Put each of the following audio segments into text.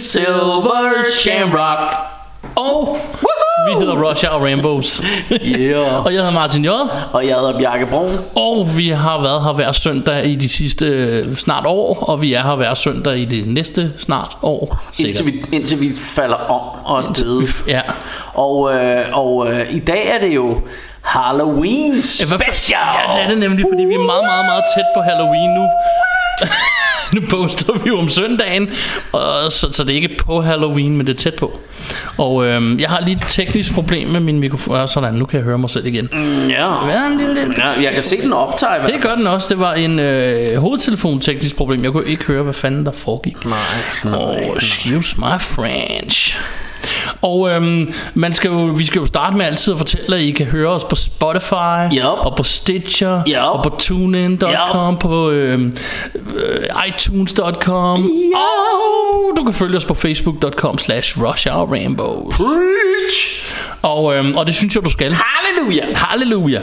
Silver Shamrock. Og vi hedder Rush Hour Rainbows. Yeah. og jeg hedder Martin J. Og jeg hedder Bjarke Brun. Og vi har været her hver søndag i de sidste øh, snart år. Og vi er her hver søndag i det næste snart år. Indtil vi, indtil vi falder om og er døde. Ja. Og, øh, og øh, i dag er det jo Halloween special. Ja, det er det nemlig, fordi vi er meget, meget, meget tæt på Halloween nu. Nu poster vi jo om søndagen, og så, så det er ikke på Halloween, men det er tæt på. Og øhm, jeg har lige et teknisk problem med min mikrofon. Ja, sådan, nu kan jeg høre mig selv igen. Ja. Ja, en lille, lille. ja, jeg kan se den optager. i hvert Det gør den også. Det var en øh, hovedtelefon-teknisk problem. Jeg kunne ikke høre, hvad fanden der foregik. Nej, Oh, excuse my French. Og øhm, man skal jo, vi skal jo starte med altid at fortælle, at I kan høre os på Spotify, Yup. og på Stitcher, Yup. og på TuneIn.com, på øhm, øh, iTunes.com, og du kan følge os på Facebook.com slash RushHourRainbows. Preach! Og, øhm, og det synes jeg, du skal. Halleluja! Halleluja.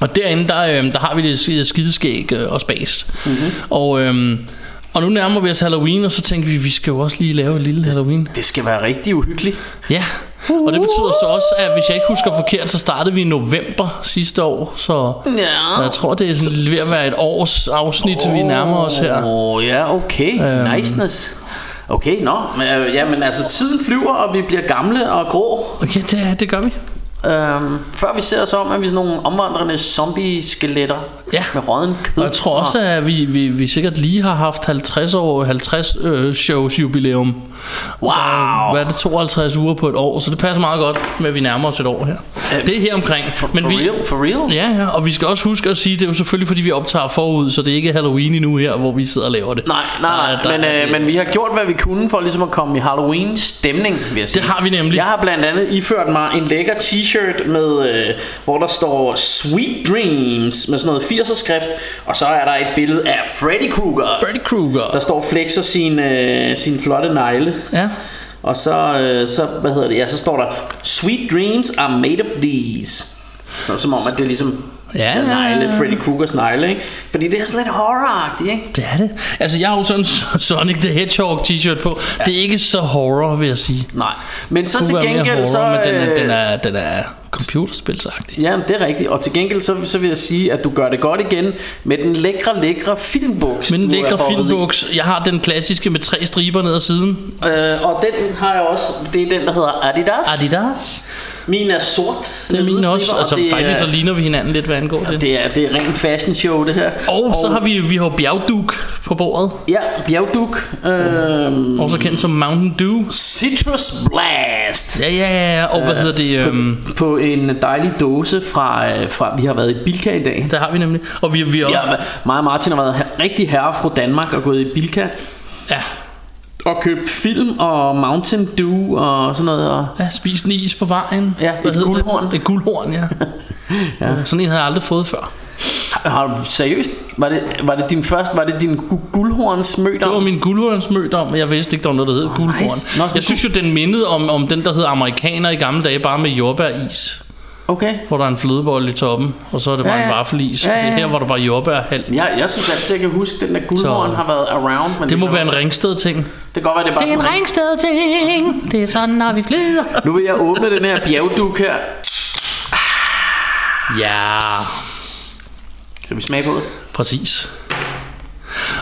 Og derinde, der, øhm, der har vi det skide- skideskæg øh, og spas. Mm-hmm. Og, øhm, og nu nærmer vi os Halloween, og så tænker vi, vi skal jo også lige lave et lille Halloween. Det skal være rigtig uhyggeligt. Ja, og det betyder så også, at hvis jeg ikke husker forkert, så startede vi i november sidste år. Så Ja. jeg tror, det er sådan ved at være et års afsnit, vi nærmer os her. Åh, oh, ja, okay. Øhm. Niceness. Okay, nå. Men, øh, ja, men altså, tiden flyver, og vi bliver gamle og grå. Okay, det, det gør vi. Øhm, før vi ser os om, er vi sådan nogle omvandrende zombie-skeletter. Ja. Med råden kød. Og jeg tror også, at vi, vi, vi sikkert lige har haft 50 år, 50 øh, shows jubilæum. Wow. Hvad er det, 52 uger på et år, så det passer meget godt med, at vi nærmer os et år her. Det er her omkring. Men for vi, real? For real? Ja, ja, og vi skal også huske at sige, det er jo selvfølgelig, fordi vi optager forud, så det er ikke Halloween endnu her, hvor vi sidder og laver det. Nej, nej, nej. der men, er øh, men vi har gjort, hvad vi kunne for ligesom at komme i Halloween-stemning, vil jeg sige. Det har vi nemlig. Jeg har blandt andet iført mig en lækker t-shirt, med, øh, hvor der står Sweet Dreams, med sådan noget 80'er skrift, og så er der et billede af Freddy Krueger, Freddy Krueger. der står flexer sin, øh, sin flotte negle. Ja. Og så, øh, så, hvad hedder det, ja, så står der Sweet dreams are made of these. Så som om, at det ligesom Ja, ja, negle, ja. Freddy Kruegers negle, ikke? Fordi det er sådan lidt horror ikke? Det er det. Altså, jeg har jo sådan en Sonic the Hedgehog t-shirt på. Det er ikke så horror, vil jeg sige. Nej. Men så til gengæld, så... horror, men den er, øh, den er, den er computerspilsagtig. Ja, det er rigtigt. Og til gengæld, så, så vil jeg sige, at du gør det godt igen med den lækre, lækre filmbuks. Men den lækre i. filmbuks, jeg har den klassiske med tre striber ned ad siden. Øh, og den har jeg også. Det er den, der hedder Adidas. Adidas. Min er sort. Det er min også. og Altså, det faktisk er, så ligner vi hinanden lidt, hvad angår det. det er, det er rent fashion show, det her. Og så har vi, vi har bjergduk på bordet. Ja, bjergduk. Øh, Også kendt som Mountain Dew. Citrus Blast. Ja, ja, ja. Og hvad hedder det? Øhm, På en dejlig dåse fra, øh, fra... Vi har været i Bilka i dag. der har vi nemlig. Og vi, vi også... Ja, mig og Martin har været rigtig herre fra Danmark og gået i Bilka Ja, og købt film og Mountain Dew og sådan noget. Og ja spist en is på vejen. Ja, Hvad et guldhorn. Det? Et guldhorn, ja. ja. Sådan en havde jeg aldrig fået før. har du seriøst? Var det, var det din første, var det din gu- guldhorns mødt Det var min guldhornsmødt om, men jeg vidste ikke, der var noget, der hed guldhorn. nice. Nå, Jeg synes jo, den mindede om, om den, der hed amerikaner i gamle dage, bare med jordbæris. Okay. Hvor der er en flødebolle i toppen, og så er det bare Ja, en ja. vaffelis. Ja, ja, ja. Her var der bare jordbær halvt. Jeg, jeg synes altid, jeg kan huske, at den der guldhorn har været around. Men Det må være en ringsted-ting. Det kan godt være, det er bare Det er en ringsted-ting. Det er sådan, når vi flyder. Nu vil jeg åbne den her bjergduk her. Ja, Skal vi smage på det? præcis.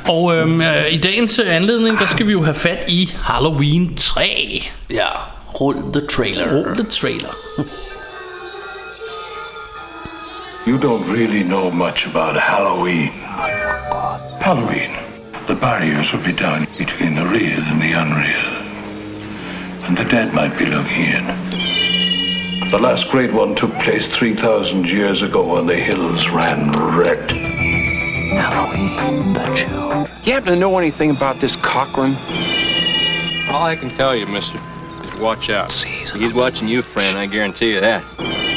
Og øhm, øh, i dagens øh, anledning, der skal vi jo have fat i Halloween 3. Ja. Rull the trailer. Roll the trailer. You don't really know much about Halloween. Halloween. The barriers will be down between the real and the unreal. And the dead might be looking in. The last great one took place 3,000 years ago when the hills ran red. Halloween, the children. You happen to know anything about this Cochrane? All I can tell you, mister, is watch out. Season. He's watching you, friend, I guarantee you that.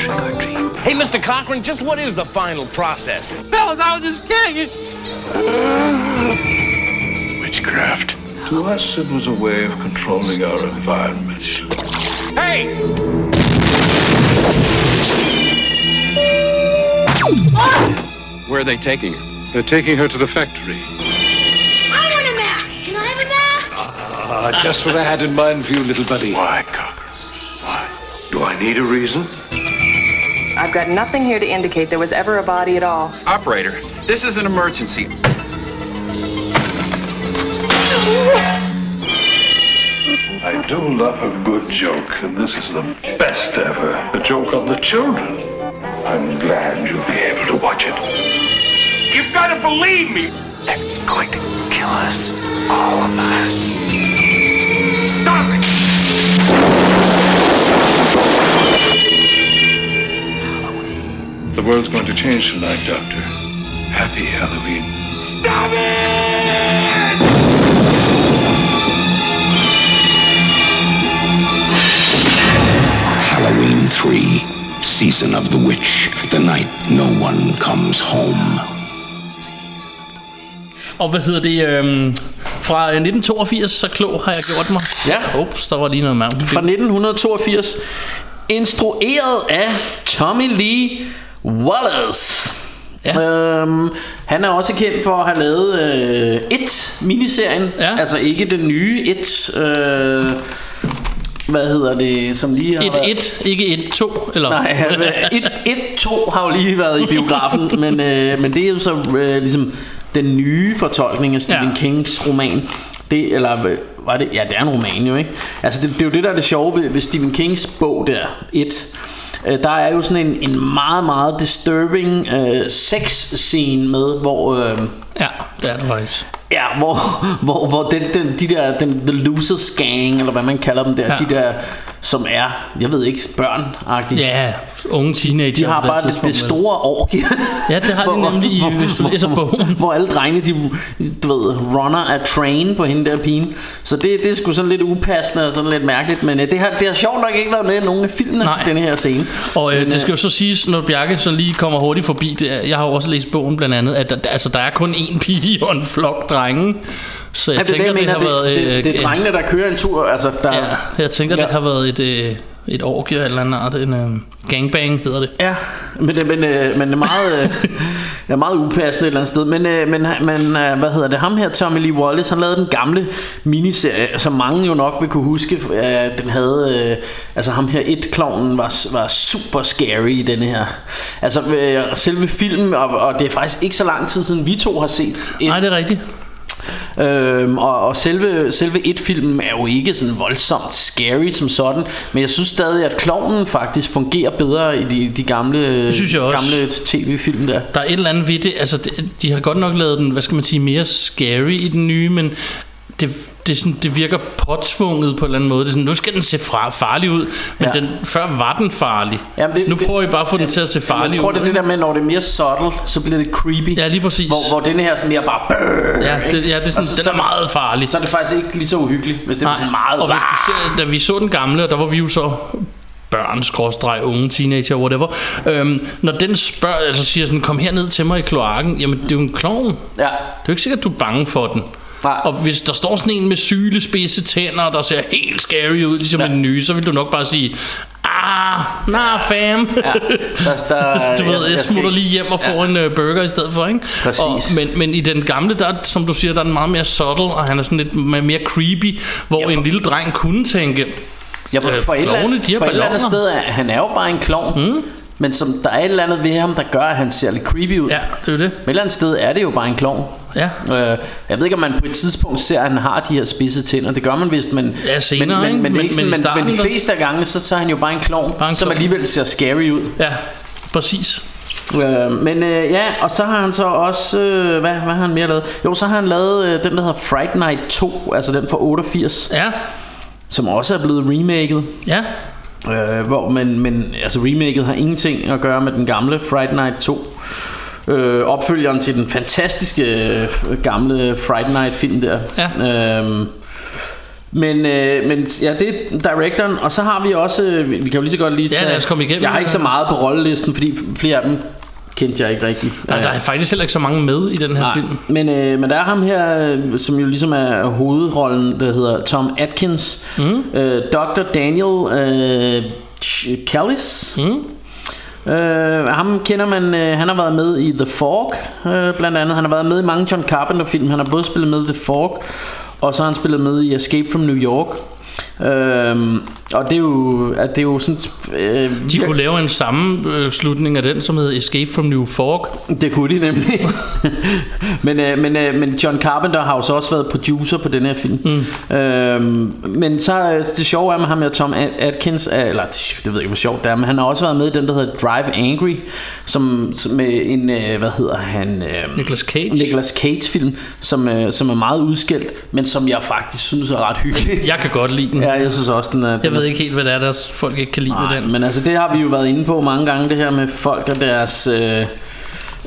Hey, Mr. Cochran, just what is the final process? Fellas, I was just kidding. Witchcraft. To us, it was a way of controlling our environment. Hey! Where are they taking her? They're taking her to the factory. I want a mask. Can I have a mask? Ah, just what I had in mind for you, little buddy. Why, Cocker? Why? Do I need a reason? I've got nothing here to indicate there was ever a body at all. Operator, this is an emergency. I do love a good joke, and this is the best ever. A joke on the children. I'm glad you'll be able to watch it. You've got to believe me! They're going to kill us. All of us. Stop it! The world's going to change tonight, Doctor. Happy Halloween. Stop it! Halloween 3, Season of the Witch, the night no one comes home. Og hvad hedder det? Øhm, fra 1982, så klog har jeg gjort mig. Ja. Ups, der var lige noget mærke. Fra 1982. Instrueret af Tommy Lee Wallace. Ja. Øhm, han er også kendt for at have lavet øh, et miniserien, Ja. altså ikke den nye et. Øh, hvad hedder det, som lige har Et, været- et, ikke et, to, eller? Nej, et, et, to har jo lige været i biografen, men, øh, men det er jo så øh, ligesom den nye fortolkning af Stephen Ja. ja. Kings roman. Det, eller øh, var det? Ja, det er en roman jo, ikke? Altså, det, det er jo det, der er det sjove ved, ved Stephen Kings bog der, et. Øh, Der er jo sådan en, en meget, meget disturbing øh, sex-scene med, hvor... Øh, Ja, det er det faktisk. Ja, hvor, hvor, hvor den, den, de der, den, the losers gang, eller hvad man kalder dem der, Ja. de der, som er, jeg ved ikke, børn -agtige. Ja, unge teenager. De har bare det, det store orgie. Ja, det har de nemlig i- hvis du læser bogen. Hvor alle drengene, de, du ved, runner a train på hende der pigen. Så det, det er sgu sådan lidt upassende og sådan lidt mærkeligt. Men øh, det har, det har sjovt nok ikke været med i nogen af filmene, Nej. den her scene. Og øh, Men, det skal jo så siges, når Bjarke så lige kommer hurtigt forbi det, Jeg har jo også læst bogen blandt andet At der, altså, der er kun én pige og en flok drenge Så jeg Ja, det, er tænker, det, jeg det, mener, har været det, det, det, øh, er drengene, der kører en tur. Altså, der, Ja, jeg tænker, Ja. det har været et, øh, et orgie eller andet art, en øh, gangbang hedder det. Ja, men det, men, øh, men det er meget, øh, det er meget upassende et eller andet sted. Men, øh, men, men øh, hvad hedder det? Ham her, Tommy Lee Wallace, han lavede den gamle miniserie, som mange jo nok vil kunne huske. Øh, den havde, øh, altså ham her, et klovnen var, var super scary i denne her. Altså øh, selve filmen, og, og det er faktisk ikke så lang tid siden vi to har set et, Nej, det er rigtigt. Øhm, og, og selve, selve et filmen er jo ikke sådan voldsomt scary som sådan, men jeg synes stadig, at klovnen faktisk fungerer bedre i de, de gamle, synes jeg også. gamle tv-film der. Der er et eller andet ved det, altså de, de har godt nok lavet den, hvad skal man sige, mere scary i den nye, men det, det, sådan, det virker påtvunget på en eller anden måde. Det er sådan, nu skal den se fra, farlig ud, men Ja. den, før var den farlig. Jamen, det- nu det- prøver I bare at få den til at se Jamen, farlig jeg tror, ud. det er det der med, når det er mere subtle, så bliver det creepy. Ja, lige præcis. Hvor, hvor denne her sådan mere bare... Brrr, Ja, det, ja, det er sådan, så- den så er meget farlig. Så er det faktisk ikke lige så uhyggeligt, hvis det er sådan meget... og hvis du ser, da vi så den gamle, og der var vi jo så børn, skråstreg, unge, teenager, whatever. Øhm, når den spørger, altså siger sådan, kom her ned til mig i kloakken, jamen det er jo en klovn. Ja. Det er jo ikke sikkert, at du er bange for den. Nej. Og hvis der står sådan en med sylespidse tænder, der ser helt scary ud, ligesom ja. Den nye, så vil du nok bare sige, ah, nah fam. Ja, der, der, Du ved, jeg skal smutter lige hjem og får ja. en uh, burger i stedet for, ikke? Præcis. Og, men, men i den gamle, der, som du siger, der er den meget mere subtle, og han er sådan lidt mere creepy, hvor for- en lille dreng kunne tænke, Ja, for, Øh, for, et, eller klovne, andet, for et eller andet sted, han er jo bare en klovn. Mm. Men som, der er et eller andet ved ham, der gør, at han ser lidt creepy ud. ja, det er det. Men et eller andet sted er det jo bare en klovn. Ja. Øh, jeg ved ikke, om man på et tidspunkt ser, at han har de her spidse tænder. Det gør man vist, men, Ja, senere, men, men, men, Men- ikke men men, men de fleste af gangene, så, så er han jo bare en klovn, som alligevel ser scary ud. Ja, præcis. Øh, men øh, ja, og så har han så også, øh, hvad, hvad har han mere lavet? Jo, så har han lavet øh, den, der hedder Fright Night 2, altså den fra 88, Ja, som også er blevet remaket. ja. Øh, hvor, men, men altså remaket har ingenting at gøre med den gamle Friday Night 2 øh, opfølgeren til den fantastiske øh, gamle Friday Night film der. Ja. Øhm, men, øh, men ja, det er directoren, og så har vi også, øh, vi kan jo lige så godt lige Ja, tage, lad os komme igennem. jeg har ikke så meget på rollelisten, fordi flere af dem kendte jeg ikke rigtigt. Der, der er faktisk heller ikke så mange med i den her Nej, film. men, øh, men der er ham her, øh, som jo ligesom er hovedrollen, der hedder Tom Atkins. Mm. Øh, Dr. Daniel øh, Callis. Mm. Øh, ham kender man, øh, han har været med i The Fork, øh, blandt andet. Han har været med i mange John Carpenter-film. Han har både spillet med i The Fork, og så har han spillet med i Escape from New York. Øhm, og det er jo, at det er jo sådan øh, De kunne lave en sammenslutning af den, som hedder Escape from New Fork. Det kunne de nemlig. men, øh, men, øh, men John Carpenter har jo så også været producer på den her film. Mm. Øhm, men så øh, det sjove er med ham her, Tom Atkins, øh, eller det, ved jeg ikke, hvor sjovt det er, men han har også været med i den, der hedder Drive Angry, som, som med en, øh, hvad hedder han? Øh, Nicolas Cage. Nicolas Cage film, som, øh, som er meget udskældt, men som jeg faktisk synes er ret hyggelig. Jeg kan godt lide den. Ja, jeg synes også, den er... Jeg ved ikke helt, hvad det er, der folk ikke kan lide ved den. men altså det har vi jo været inde på mange gange Det her med folk og deres øh,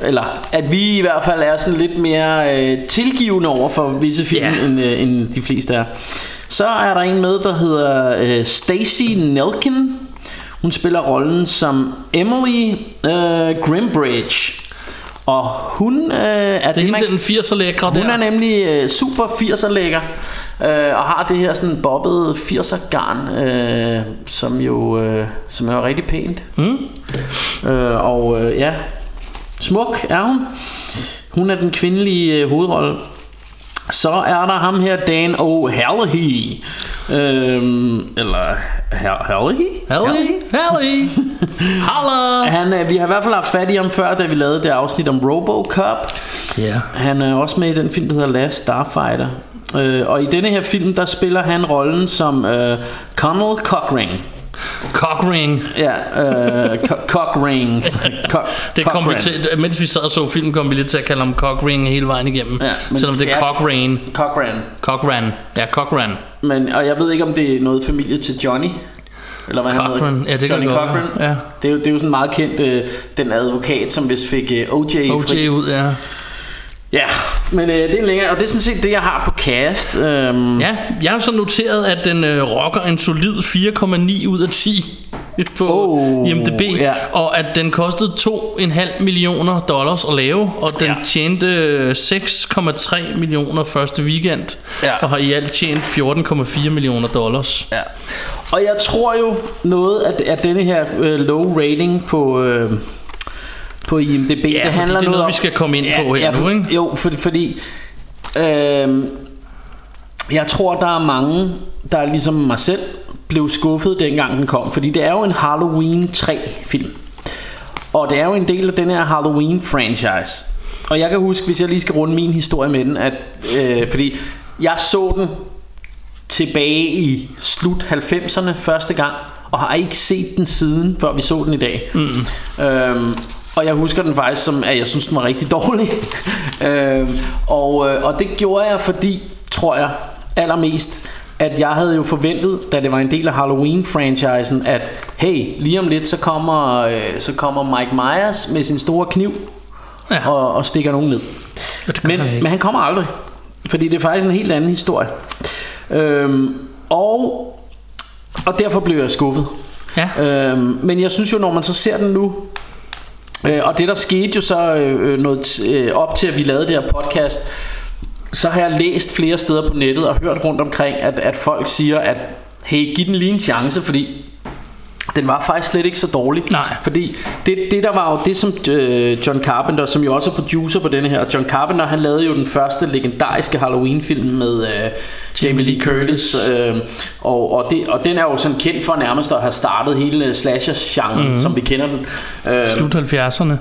Eller at vi i hvert fald er sådan lidt mere øh, Tilgivende over for visse film Ja. end, øh, end de fleste er Så er der en med der hedder øh, Stacy Nelkin Hun spiller rollen som Emily øh, Grimbridge Og hun øh, er Det er hende, den 80'er lækre hun der. er nemlig øh, super 80'er lækker øh, Og har det her sådan bobbede 80'er garn øh, Som jo øh, Som er rigtig pænt Mm. øh, Og øh, ja Smuk er hun Hun er den kvindelige øh, hovedrolle Så er der ham her Dan O'Hallahy øhm, Eller Hall- Hallahy? Halli, Halli, Halla. Han, øh, vi har i hvert fald haft fat i ham før, da vi lavede det afsnit om Robocop. Ja. Han er også med i den film, der hedder Last Starfighter. Øh, og i denne her film, der spiller han rollen som øh, Connell Cockring. Cockring. Ja, øh, co- Cockring. Co- Det kom vi til, mens vi sad og så film, kom vi lidt til at kalde ham Cockring hele vejen igennem. Ja, men Selvom det er Cockring. Cochran. Cockran. Ja, Cockran. Men, og jeg ved ikke, om det er noget familie til Johnny. Eller hvad han Cochran. hedder. Ja, det Johnny Cochran. Ja. Det, er jo, det er jo sådan meget kendt, øh, den advokat, som vist fik øh, OJ, OJ fri. ud, ja. Ja, men øh, det er længere, og det er sådan set det, jeg har på cast. Øhm, Ja, jeg har så noteret, at den øh, rocker en solid 4,9 ud af 10 på Oh, IMDb, ja. og at den kostede 2,5 millioner dollars at lave, og den Ja. tjente øh, 6,3 millioner første weekend, Ja. og har i alt tjent 14,4 millioner dollars. Ja. Og jeg tror jo noget af, af denne her øh, low rating på øh, på IMDb, Ja, det handler det er noget, om, vi skal komme ind på her nu, for, ikke? Jo, for, fordi øh, jeg tror der er mange der ligesom mig selv blev skuffet dengang den kom, fordi det er jo en Halloween 3 film. Og det er jo en del af den her Halloween franchise. Og jeg kan huske, hvis jeg lige skal runde min historie med den, at øh, fordi jeg så den tilbage i slut 90'erne første gang, og har ikke set den siden, før vi så den i dag. Mm. Øhm, og jeg husker den faktisk som, at jeg synes, den var rigtig dårlig. øhm, og, øh, og det gjorde jeg, fordi, tror jeg, allermest, at jeg havde jo forventet, da det var en del af Halloween-franchisen, at hey, lige om lidt, så kommer, øh, så kommer Mike Myers med sin store kniv Ja. og, og stikker nogen ned. Og Men, han men han kommer aldrig. Fordi det er faktisk en helt anden historie. Øhm, og, og derfor blev jeg skuffet. Ja. Øhm, men jeg synes jo, når man så ser den nu, øh, og det der skete jo så øh, øh noget øh, op til, at vi lavede det her podcast, så har jeg læst flere steder på nettet og hørt rundt omkring, at, at folk siger, at hey, giv den lige en chance, fordi den var faktisk slet ikke så dårlig. Nej. Fordi det, det der var jo det som øh, John Carpenter Som jo også er producer på denne her John Carpenter han lavede jo den første legendariske Halloween film Med øh, Jamie Lee Curtis øh, og, og, det, og den er jo sådan kendt for nærmest at have startet hele slasher-genren mm-hmm. Som vi kender den øh, Slut 70'erne.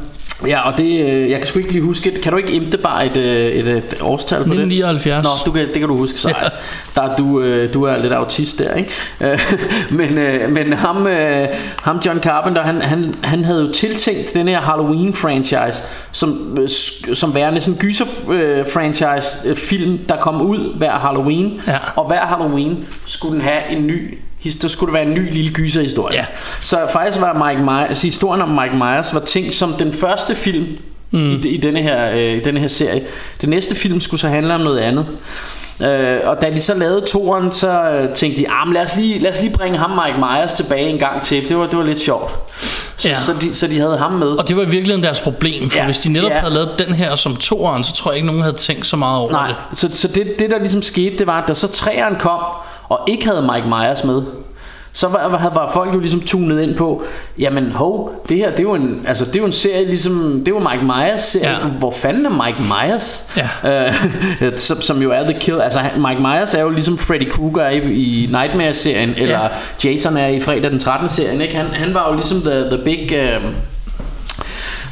Ja og det øh, Jeg kan sgu ikke lige huske Kan du ikke imte bare et, øh, et, et årstal på det? 1979. Nå, du kan, det kan du huske så. Ja. Der er du, øh, du er lidt autist der, ikke? Men, men ham, ham John Carpenter, han, han, han havde jo tiltænkt den her Halloween-franchise som, som værende sådan en gyser-franchise-film, der kom ud hver Halloween. Ja. Og hver Halloween skulle den have en ny der skulle være en ny lille gyserhistorie. Ja. Så faktisk var Mike Myers, historien om Mike Myers var tænkt som den første film mm. i, i, denne her, øh, i denne her serie. Det næste film skulle så handle om noget andet. Øh, og da de så lavede toren, så øh, tænkte de, ah, lad, os lige, lad os lige bringe ham Mike Myers tilbage en gang til. Det var, det var lidt sjovt. Så, Ja. så, de, så de havde ham med. Og det var i virkeligheden deres problem, for Ja, hvis de netop ja. havde lavet den her som toeren, så tror jeg ikke, nogen havde tænkt så meget over Nej, det. så, så det, det der ligesom skete, det var, at da så træeren kom, og ikke havde Mike Myers med, så var, var, folk jo ligesom tunet ind på, jamen hov, det her, det er jo en, altså, det er jo en serie ligesom, det var Mike Myers serie, Ja. ja. hvor fanden er Mike Myers? Ja. Øh, som, som jo er The Kill, altså Mike Myers er jo ligesom Freddy Krueger er i, i Nightmare-serien, eller Jason er i Fredag den 13. serien, ikke? Han, han var jo ligesom the, the big... Uh,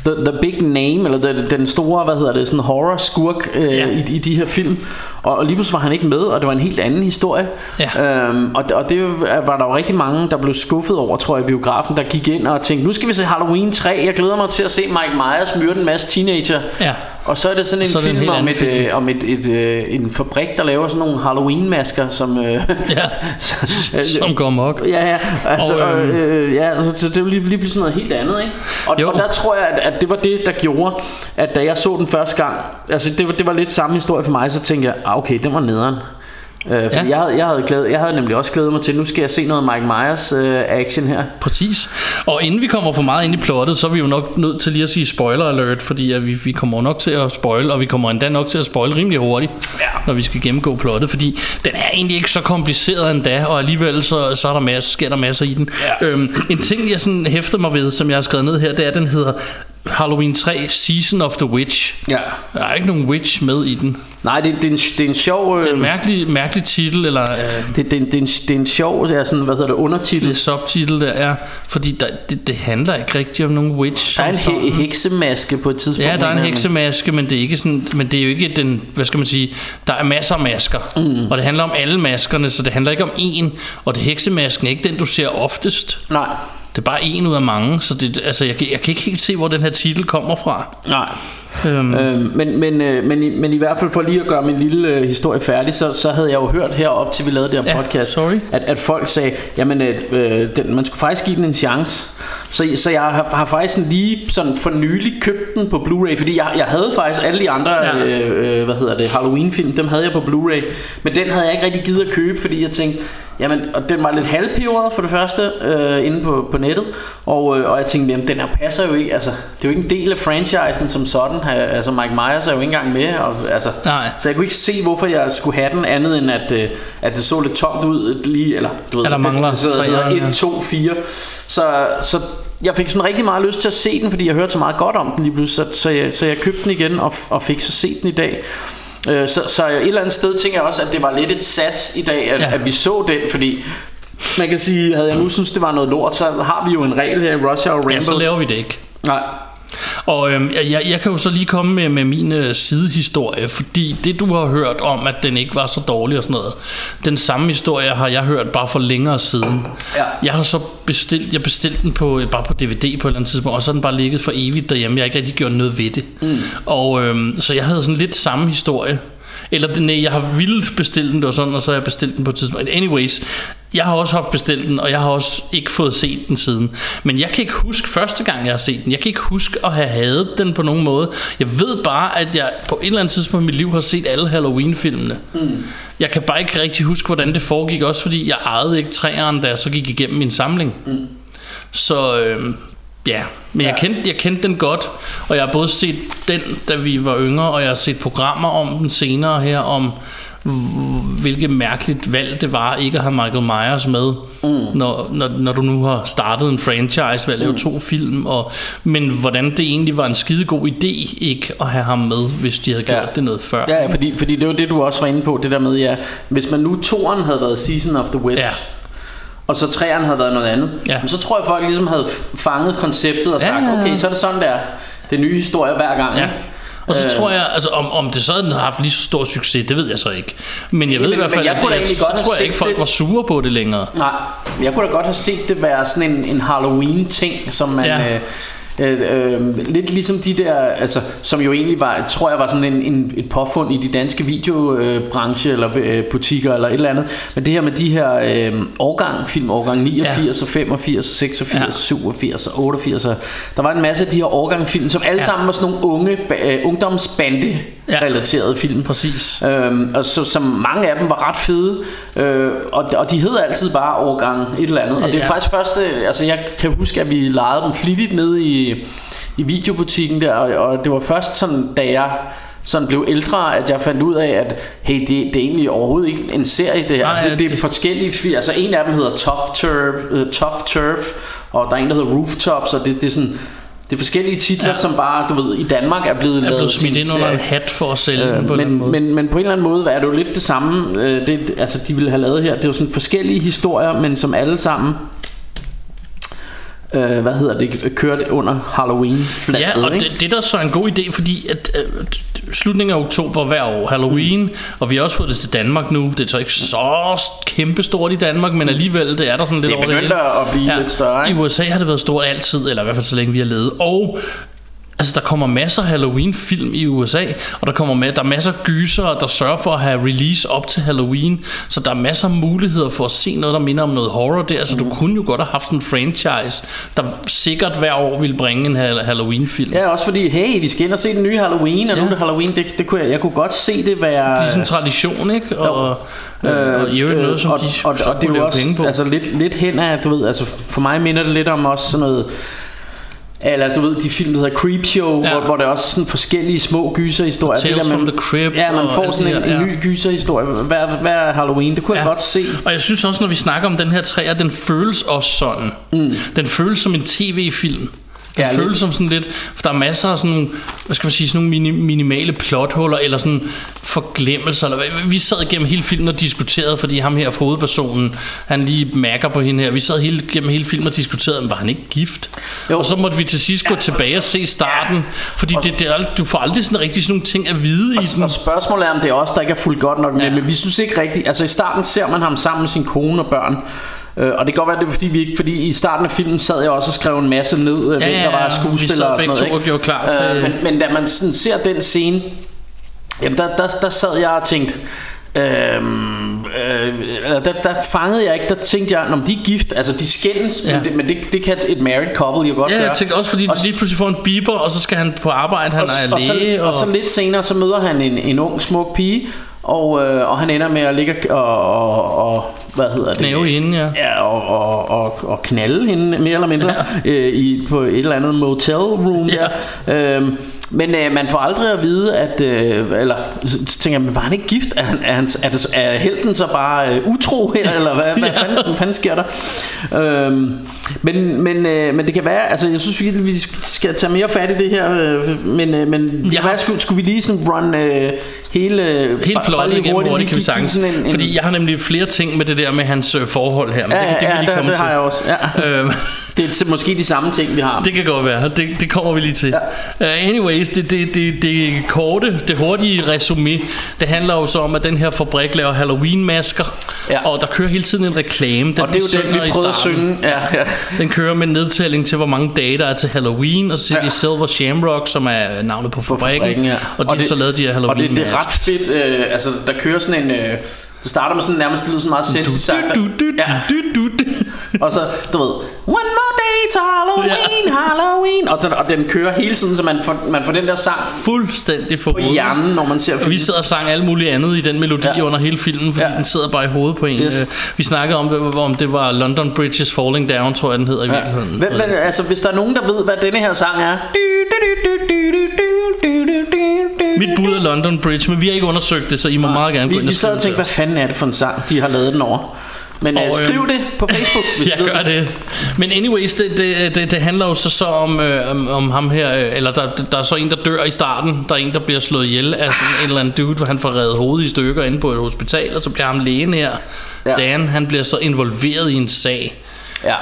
the, the big name, eller den, den store, hvad hedder det, sådan horror skurk øh, Ja. ja. i, i de her film. Og, og lige pludselig var han ikke med, og det var en helt anden historie. Ja. Øhm, og, og det var der jo rigtig mange, der blev skuffet over, tror jeg, i biografen, der gik ind og tænkte, nu skal vi se Halloween 3. Jeg glæder mig til at se Mike Myers myrde en masse teenager. Ja. Og så er det sådan en Så en film helt om, et, film. øh, om et, et, øh, en fabrik, der laver sådan nogle Halloween-masker, som... Øh, Ja, som går mok. Ja, ja, altså, Og, øhm, øh, ja, altså, så det er lige, lige pludselig noget helt andet, ikke? Og, Jo. og der tror jeg, at, at det var det, der gjorde, at da jeg så den første gang, altså det var, det var lidt samme historie for mig, så tænkte jeg, ah, okay, den var nederen. Øh, Ja. jeg, havde, jeg, havde glædet, jeg havde nemlig også glædet mig til, nu skal jeg se noget Mike Myers øh, action her. Præcis. Og inden vi kommer for meget ind i plottet, så er vi jo nok nødt til lige at sige spoiler alert, fordi at vi, vi kommer nok til at spoil, og vi kommer endda nok til at spoil rimelig hurtigt, ja. når vi skal gennemgå plottet, fordi den er egentlig ikke så kompliceret endda, og alligevel så, så er der masser, sker der masser i den. Ja. Øhm, en ting, jeg sådan hæfter mig ved, som jeg har skrevet ned her, det er, at den hedder Halloween 3 Season of the Witch. Ja. Der er ikke nogen witch med i den. Nej, det, det, er, en, det er en sjov... Øh, Det er en mærkelig, mærkelig titel, eller øh, det, det, er en- det, er en, det er en sjov, det er sådan, hvad hedder det, undertitel. det subtitel der er, fordi der, det, det handler ikke rigtig om nogen witch. Der er en he- heksemaske på et tidspunkt. Ja, der er en heksemaske, men det er ikke sådan, men det er jo ikke den, hvad skal man sige, der er masser af masker, mm. og det handler om alle maskerne, så det handler ikke om én, og det heksemasken er ikke den, du ser oftest. Nej, Det er bare en ud af mange, så det, altså, jeg, kan- jeg kan ikke helt se, hvor den her titel kommer fra. nej. Øhm, Øhm, men, men, øh, men, i- men i hvert fald for lige at gøre min lille øh, historie færdig, så, så havde jeg jo hørt herop til vi lavede det her Ja, podcast, sorry. At, at folk sagde, jamen øh, øh, den, man skulle faktisk give den en chance. Så, så jeg har, har faktisk sådan lige sådan for nylig købt den på Blu-ray, fordi jeg, jeg havde faktisk alle de andre, ja. øh, øh, hvad hedder det, Halloween-film, dem havde jeg på Blu-ray, men den havde jeg ikke rigtig givet at købe, fordi jeg tænkte, Jamen, og den var lidt halvpeberet for det første øh, inde på, på nettet, og, øh, og jeg tænkte, jamen den her passer jo ikke, altså det er jo ikke en del af franchisen som sådan, altså Mike Myers er jo ikke engang med, og, altså, Nej. så jeg kunne ikke se, hvorfor jeg skulle have den andet end at, øh, at det så lidt tomt ud lige, eller du ved, Ja, der mangler det treeren, ja. 1, 2, 4, så, så jeg fik sådan rigtig meget lyst til at se den, fordi jeg hørte så meget godt om den lige pludselig, så, så, jeg, så jeg købte den igen og, og fik så set den i dag. Øh, Så, så et eller andet sted tænker jeg også, at det var lidt et sats i dag, at, Ja. at vi så den, fordi man kan sige, havde jeg nu synes det var noget lort, så har vi jo en regel her i Russia og Rainbows. ja, så laver vi det ikke. Nej. Og øhm, jeg- jeg, kan jo så lige komme med, med min øh, sidehistorie, fordi det du har hørt om, at den ikke var så dårlig og sådan noget, den samme historie har jeg hørt bare for længere siden. Ja. Jeg har så bestilt, jeg bestilte den på, bare på DVD på et eller andet tidspunkt, og så den bare ligget for evigt derhjemme. Jeg har ikke rigtig gjort noget ved det. Mm. Og øhm, så jeg havde sådan lidt samme historie. Eller nej, jeg har vildt bestilt den, var sådan, og så har jeg bestilt den på et tidspunkt. Anyways, jeg har også haft bestilt den, og jeg har også ikke fået set den siden. Men jeg kan ikke huske første gang, jeg har set den. Jeg kan ikke huske at have hadet den på nogen måde. Jeg ved bare, at jeg på et eller andet tidspunkt i mit liv har set alle Halloween-filmene. Mm. Jeg kan bare ikke rigtig huske, hvordan det foregik, også fordi jeg ejede ikke træeren, da jeg så gik igennem min samling. Mm. Så øh, ja, men jeg, kendte, jeg kendte den godt, og jeg har både set den, da vi var yngre, og jeg har set programmer om den senere her, om hvilket mærkeligt valg det var ikke at have Michael Myers med, mm. når, når, når du nu har startet en franchise ved at lave mm. to film, og, men hvordan det egentlig var en skidegod idé ikke at have ham med, hvis de havde gjort Ja. det noget før. Ja, ja, fordi, fordi det var det, du også var inde på, det der med, ja, hvis man nu toren havde været Season of the Witch, Ja. Og så træeren havde været noget andet, Ja. men så tror jeg, folk ligesom havde fanget konceptet og Ja, sagt, ja, ja. okay, så er det sådan der, det er nye historier hver gang. Ja. ikke? Og så Øh. tror jeg, altså om, om det så havde haft lige så stor succes, det ved jeg så ikke. Men jeg ved Men- i hvert fald, jeg at da jeg, så godt have tror jeg ikke, folk det. var sure på det længere. Nej, men jeg kunne da godt have set det være sådan en, en Halloween-ting, som man... Ja. Øh, Øh, øh, lidt ligesom de der, altså, som jo egentlig var, tror jeg var sådan en, en, et påfund i de danske videobranche eller øh, butikker eller et eller andet. Men det her med de her øh, årgang, film årgang 89 ja. og 85 og 86 Ja. og 87 og 88. og Der var en masse af de her årgang film, som alle ja. sammen var sådan nogle unge, øh, ungdomsbande relaterede film. Præcis. Øhm, og så, som mange af dem var ret fede øh, og, og de hed altid bare årgang et eller andet og det er Ja. faktisk først øh, altså jeg kan huske at vi lejede dem flittigt nede i, i videobutikken der og, og det var først sådan da jeg sådan blev ældre, at jeg fandt ud af, at hey, det, det er egentlig overhovedet ikke en serie det her. Nej, altså, det, det er det- forskellige fi- Altså en af dem hedder Tough Turf, uh, Tough Turf og der er en, der hedder Rooftops, og det, det er sådan det er forskellige titler, ja. Som bare, du ved, i Danmark er blevet er lavet blevet til smidt ind under en hat for at sælge den på Øh, en eller anden men, måde. men, men på en eller anden måde er det jo lidt det samme øh, det, Altså de ville have lavet her Det er jo sådan forskellige historier Men som alle sammen øh, Hvad hedder det Kørt under Halloween flaget Ja, og ikke? det, det der så er en god idé, fordi at øh, slutningen af oktober hver år, Halloween, og vi har også fået det til Danmark nu. Det er så ikke så kæmpe stort i Danmark, men alligevel det er der sådan lidt Det er over begyndt hele. at blive lidt større, I ikke? USA har det været stort altid, eller i hvert fald så længe vi har levet. Og Altså der kommer masser af Halloween-film i USA Og der kommer med, der er masser af gyser Der sørger for at have release op til Halloween Så der er masser af muligheder for at se noget Der minder om noget horror der Så Mm. du kunne jo godt have haft en franchise Der sikkert hver år ville bringe en Hall- Halloween-film Ja, også fordi, hey, vi skal ind og se den nye Halloween, og ja. nu er det Halloween, det, det kunne jeg, jeg kunne godt se det være... Det er sådan en tradition, ikke? Og, øh, og i øvrigt noget, som og, de og, så og, det er jo også penge på. altså lidt, lidt hen af, du ved, altså for mig minder det lidt om også sådan noget eller du ved de film der hedder Creepshow ja. Hvor, hvor der er også sådan forskellige små gyserhistorier Tales det der, from the Crypt Ja, man får sådan en, her, en ja. ny gyserhistorie hver, hver Halloween Det kunne ja. jeg godt se Og jeg synes også, når vi snakker om den her træer, den føles også sådan. Mm. Den føles som en tv-film. Den Ja, føles som sådan lidt For der er masser af sådan nogle Hvad skal man sige Sådan nogle mini, minimale plothuller Eller sådan forglemmelser eller. Vi sad igennem hele filmen og diskuterede Fordi ham her hovedpersonen Han lige mærker på hende her Vi sad hele, gennem hele filmen og diskuterede Var han ikke gift? Jo. Og så måtte vi til sidst gå tilbage og se starten Fordi det, det er, du får aldrig sådan rigtig sådan nogle ting at vide i den Og spørgsmålet er, om det er os, der ikke er fuldt godt nok med, Ja. men vi synes ikke rigtigt, altså i starten ser man ham sammen med sin kone og børn, Øh, og det kan godt være, det er fordi, vi ikke, fordi i starten af filmen sad jeg også og skrev en masse ned, ja, hvem der var skuespillere og sådan noget. ikke? og klar til- Øh, men, men da man sådan ser den scene, jamen der, der, der sad jeg og tænkte, Øhm, øh, der, der fangede jeg ikke Der tænkte jeg, når de er gift Altså de skændes ja. Men, det, men det, det kan et married couple jo godt Ja, gøre jeg tænkte også fordi og, lige pludselig får en beeper Og så skal han på arbejde Han og, er og, så, læge og, og så lidt senere Så møder han en, en ung smuk pige og, øh, og han ender med at ligge og, og, og hvad hedder det? Knæve hende, ja. Ja, og, og, og, og knalde hende mere eller mindre ja. øh, i, på et eller andet motel room Ja. der. Øhm, men øh, man får aldrig at vide, at... Øh, eller så tænker jeg, men var han ikke gift? Er, han, er, han, er, det, er helten så bare øh, utro her? Eller hvad, hvad, Ja. fanden, hvad fanden sker der? Øhm, men, men, øh, men det kan være... Altså, jeg synes virkelig, vi skal tage mere fat i det her. Øh, men øh, men Jeg har- hvad, skulle, skulle vi lige sådan run øh, hele... Bare plottet igennem hurtigt, lige kan vi sagtens. en- en- Fordi jeg har nemlig flere ting med det der med hans øh, forhold her. Men Ja, det, det ja, kan vi ja, lige det, komme det til. har jeg også. Ja. Øhm, Det er måske de samme ting, vi har. det kan godt være. Det, det kommer vi lige til. Ja. Uh, anyways, det, det, det, det korte, det hurtige resume, det handler jo så om, at den her fabrik laver Halloween-masker. Ja. Og der kører hele tiden en reklame. Den og det er jo den, vi prøvede at synge. Ja, ja. Den kører med nedtælling til, hvor mange dage der er til Halloween, og så siger Ja. de Silver Shamrock, som er navnet på fabrikken, fabrikken, ja. og de Og det- så lavede de her Halloween Og det, det er ret fedt. Øh, altså, der kører sådan en... Øh, det starter med sådan nærmest, lyder sådan meget du, Ja. Og så, du ved, one more day to Halloween, ja. Halloween. Og, så, og den kører hele tiden, så man får, man får den der sang Fuldstændig for på hjernen, når man ser Og vi filmen. sad og sang alt muligt andet i den melodi Ja. under hele filmen, fordi Ja. den sidder bare i hovedet på en. Yes. Vi snakkede om, om det var London Bridges Falling Down, tror jeg den hedder i Ja. virkeligheden. Hvem, hvem, altså, hvis der er nogen, der ved, hvad denne her sang er. Mit bud er London Bridge, men vi har ikke undersøgt det, så I må meget gerne gå Vi, ind vi og sad og tænkte, hvad os. Fanden er det for en sang, de har lavet den over. Men Og, øh, skriv det på Facebook, hvis Jeg du gør det. Men anyways, det, det, det, det handler jo så, så om, øh, om, om ham her, øh, eller der, der er så en, der dør i starten. Der er en, der bliver slået ihjel af sådan en eller anden dude, hvor han får reddet hovedet i stykker inde på et hospital, og så bliver ham lægen her, ja. Dan, han bliver så involveret i en sag. Ja.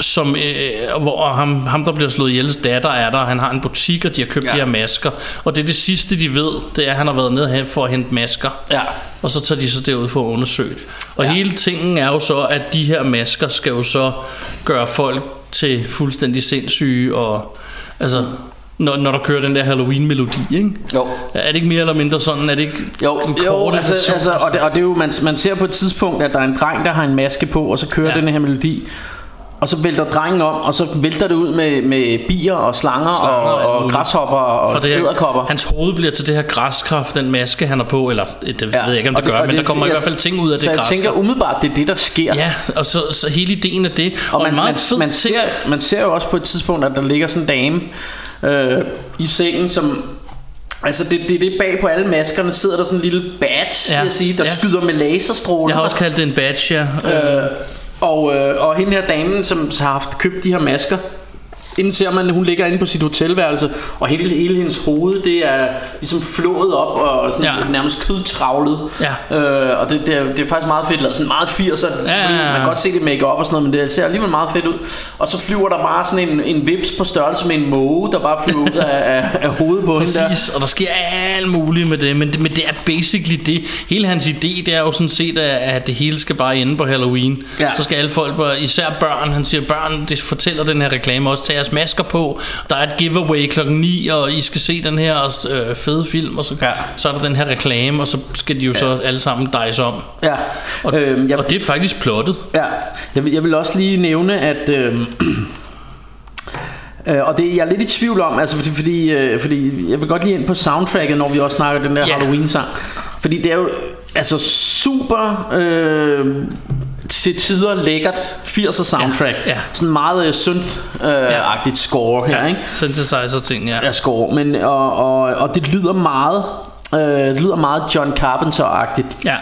Som, øh, hvor ham, ham der bliver slået ihjels datter er der Han har en butik og de har købt Ja. de her masker Og det er det sidste de ved Det er at han har været nede her for at hente masker Ja. Og så tager de så derud for at undersøge det Og Ja. hele tingen er jo så At de her masker skal jo så Gøre folk til fuldstændig sindssyge Og Altså, når, når der kører den der Halloween-melodi, ikke? Jo. Er det ikke mere eller mindre sådan? Er det ikke Jo, en jo kort altså, version? altså, og, det, og det er jo, man, man ser på et tidspunkt, at der er en dreng, der har en maske på, og så kører ja. den her melodi. Og så vælter drengen om, og så vælter det ud med, med bier og slanger, Slanger og, og og græshopper og det æderkopper. hans hoved bliver til det her græskraft, den maske han har på, eller det ved jeg ikke om og det gør, og men der kommer i hvert fald ting ud af så det jeg græskraft. tænker umiddelbart, det er det, der sker. Ja, og så, så hele ideen af det. Og man, meget man, man, ting- ser, man ser jo også på et tidspunkt, at der ligger sådan en dame øh, i sengen, som... Altså det, det, det er bag på alle maskerne sidder der sådan en lille badge, Ja, ja, vil jeg sige, der ja. ja. skyder med laserstråler. Jeg har også kaldt det en badge, ja. Øh, og, øh, og hende her damen, som har haft købt de her masker, inden ser man, hun ligger inde på sit hotelværelse, og hele, hele hendes hoved, det er ligesom flået op og sådan Ja. nærmest kødtravlet. Ja. Øh, og det, det, er, det er faktisk meget fedt lavet, sådan meget 80'er. Ja, ja, ja. Man kan godt se det make op og sådan noget, men det ser alligevel meget fedt ud. Og så flyver der bare sådan en, en vips på størrelse med en måge, der bare flyver ud af, af, af hovedet på hende der. Præcis, og der sker alt muligt med det, men det, men det er basically det. Hele hans idé, det er jo sådan set, at, det hele skal bare ende på Halloween. Ja. Så skal alle folk, især børn, han siger, børn, det fortæller den her reklame også, tag jeres masker på, der er et giveaway klokken 9, og I skal se den her øh, fede film, og så, ja. Ja. så er der den her reklame, og så skal de jo så alle sammen dice om. Ja. Og, Øhm, jeg, og det er faktisk plottet. Ja, jeg vil, jeg vil også lige nævne, at... Øh, øh, og det jeg er lidt i tvivl om, altså fordi, fordi, øh, fordi jeg vil godt lige ind på soundtracket, når vi også snakker den der Ja. yeah. Halloween-sang. Fordi det er jo altså super øh, til tider lækkert 80'er soundtrack. Ja, ja. Sådan meget øh, synth-agtigt score her, ikke? Synthesizer ting, ja. Ja, score. Men, og, og, og det lyder meget... Øh, det lyder meget John Carpenter-agtigt. Ja.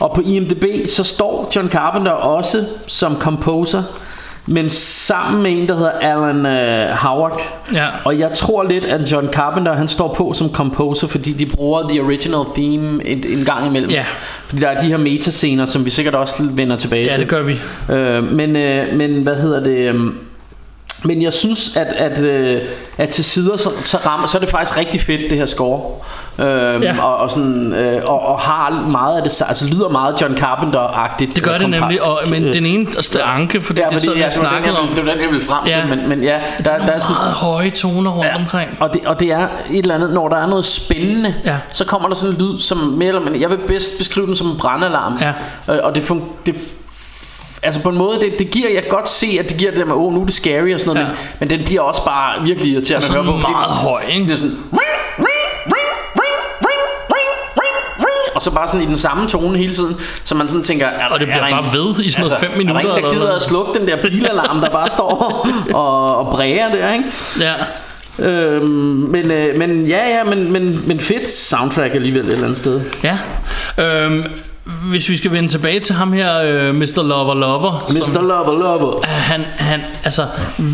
Og på IMDb så står John Carpenter også som composer, men sammen med en, der hedder Alan øh, Howard. Ja. Og jeg tror lidt, at John Carpenter han står på som composer, fordi de bruger the original theme en, en gang imellem. Ja. Fordi der er de her metascener, som vi sikkert også vender tilbage Ja, til. det gør vi. Øh, men, øh, men hvad hedder det... Øh, men jeg synes, at, at, øh, at til sider, så, så, rammer, så er det faktisk rigtig fedt, det her score. Øhm, Ja. og, og, sådan, øh, og, og har meget af det, altså lyder meget John Carpenter-agtigt. Det gør øh, det kompa- nemlig, og, men den ene anke, fordi Ja, det er fordi sådan, ja, jeg det, snakkede om. det var den, jeg ville frem til, Ja. men, men ja, der, der er sådan... meget høje toner rundt Ja, omkring. Og det, og det er et eller andet, når der er noget spændende, Ja. så kommer der sådan en lyd, som mere eller mindre, jeg vil bedst beskrive den som en brandalarm. Ja. Øh, og det, fun, det Altså på en måde, det, det giver, jeg godt se, at det giver det der med, åh, oh, nu er det scary og sådan noget, Ja. men, men den bliver også bare virkelig irriterende at høre på. meget høj, ikke? Det er sådan, og så bare sådan i den samme tone hele tiden, så man sådan tænker, er, Og det bliver er der bare ved i sådan noget fem Er minutter der ingen, eller der gider noget? at slukke den der bilalarm, der bare står og, og bræger der, ikke? Ja. Øhm, men, øh, men ja, ja, men, men, men fedt soundtrack alligevel et eller andet sted. Ja. Øhm, hvis vi skal vende tilbage til ham her, øh, Mr. Lover Lover. Mr. som- Lover Lover. Øh, Han, han, altså,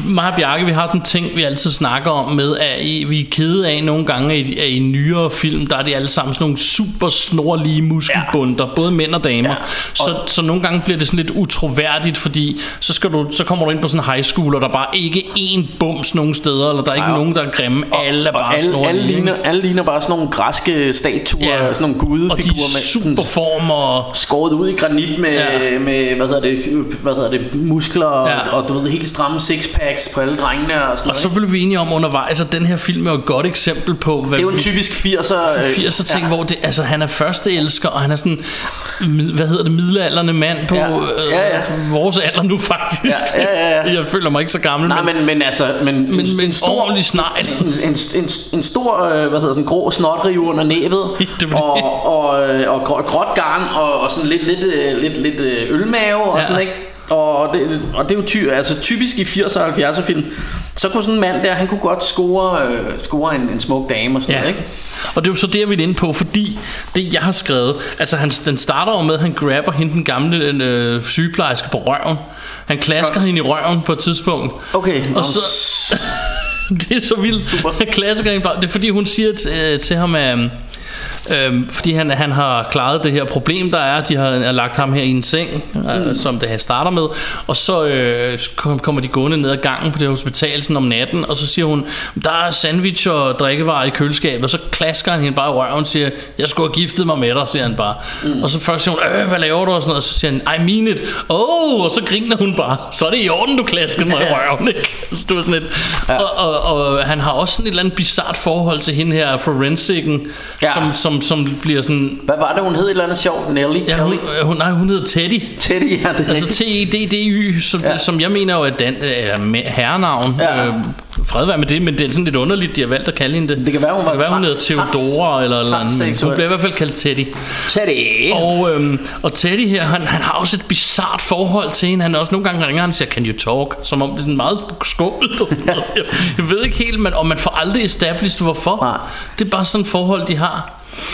mig og Bjarke, vi har sådan en ting, vi altid snakker om med, at I, vi er kede af nogle gange, at i, at i nyere film, der er de alle sammen sådan nogle super snorlige muskelbunder, ja. både mænd og damer. Ja. Ja. Så, så nogle gange bliver det sådan lidt utroværdigt, fordi så, skal du, så kommer du ind på sådan en high school, og der er bare ikke én bums nogen steder, eller der er ikke Ja. nogen, der er grimme. alle er Og bare alle, snorlige. alle, ligner, alle ligner bare sådan nogle græske statuer, Ja. sådan nogle og de gudefigurer med super former. skåret ud i granit med, Ja. med hvad hedder det, hvad hedder det muskler og, Ja. ja. og du ved helt stramme sixpacks på alle drengene og sådan Og så blev vi enige om undervejs, at den her film er et godt eksempel på, hvad Det er jo en typisk 80'er... øh, 80'er ting, ja. hvor det, altså, han er første elsker, og han er sådan, hvad hedder det, middelalderne mand på Ja. Øh, Ja, ja. vores alder nu faktisk. Ja, ja, ja, ja. Jeg føler mig ikke så gammel, Nej, men, men altså... Men, men, men en ordentlig snegl. en, en, en, en stor, øh, hvad hedder sådan, grå snotrive under næbet, Det og, og, øh, og grå, gråt garn, og, og sådan lidt, lidt, øh, lidt, lidt øh, ølmave, og Ja. sådan, ikke? Og det, og det er jo ty, altså typisk i 80'er og 70'er film, så kunne sådan en mand der, han kunne godt score, øh, score en, en smuk dame og sådan Ja. noget, ikke? Og det er jo så det, jeg vil ind på, fordi det, jeg har skrevet, altså han, den starter jo med, at han grabber hende, den gamle øh, sygeplejerske på røven. Han klasker hende i røven på et tidspunkt. Okay, Og så, det er så vildt. Super. Han klasker hende bare. Det er fordi, hun siger til, øh, til ham, at, Øhm, fordi han, han har klaret det her problem, der er. De har har lagt ham her i en seng, mm. som det her starter med. Og så øh, kom- kommer de gående ned ad gangen på det hospital sådan om natten, og så siger hun, der er sandwich og drikkevarer i køleskabet. Og så klasker han hende bare i røven og siger, jeg skulle have giftet mig med dig, siger han bare. Mm. Og så først siger hun, øh, hvad laver du? Og, sådan noget, og så siger han, I mean it. Oh, og så griner hun bare. Så er det i orden, du klaskede mig i røven, ikke? Så det var sådan lidt. Ja. Og, og, og, han har også sådan et eller andet bizart forhold til hende her, forensicen, Ja. ja. som, som, som bliver sådan... Hvad var det, hun hed et eller andet sjovt? Nelly? Ja, hun, Kelly? hun, nej, hun hedder Teddy. Teddy, ja, det er Altså. T-E-D-D-Y, som, Ja. som jeg mener jo er dan, er herrenavn. Ja. Øh, fred være med det, men det er sådan lidt underligt, de har valgt at kalde hende det. Det kan være, hun var det kan være, hun trans- hedder Theodora trans- eller eller andet. Hun bliver i hvert fald kaldt Teddy. Teddy. Og, øhm, og Teddy her, han, han har også et bizart forhold til hende. Han er også nogle gange ringer, han siger, can you talk? Som om det er sådan meget skummelt og sådan noget. Jeg, jeg ved ikke helt, men, og man får aldrig established, hvorfor. Nej. Det er bare sådan et forhold, de har.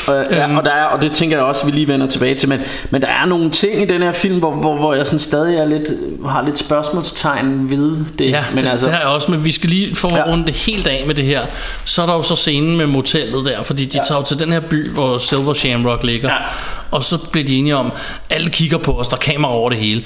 Øh, ja, Øhm. og, der er, og det tænker jeg også, vi lige vender tilbage til. Men, men der er nogle ting i den her film, hvor, hvor, hvor jeg sådan stadig er lidt, har lidt spørgsmålstegn ved det. Ja, men det, altså, det har jeg også, men vi skal lige få Ja. rundt det helt af med det her. Så er der jo så scenen med motellet der, fordi de ja. tager til den her by, hvor Silver Shamrock ligger. Ja. Og så bliver de enige om, alle kigger på os, der er kamera over det hele.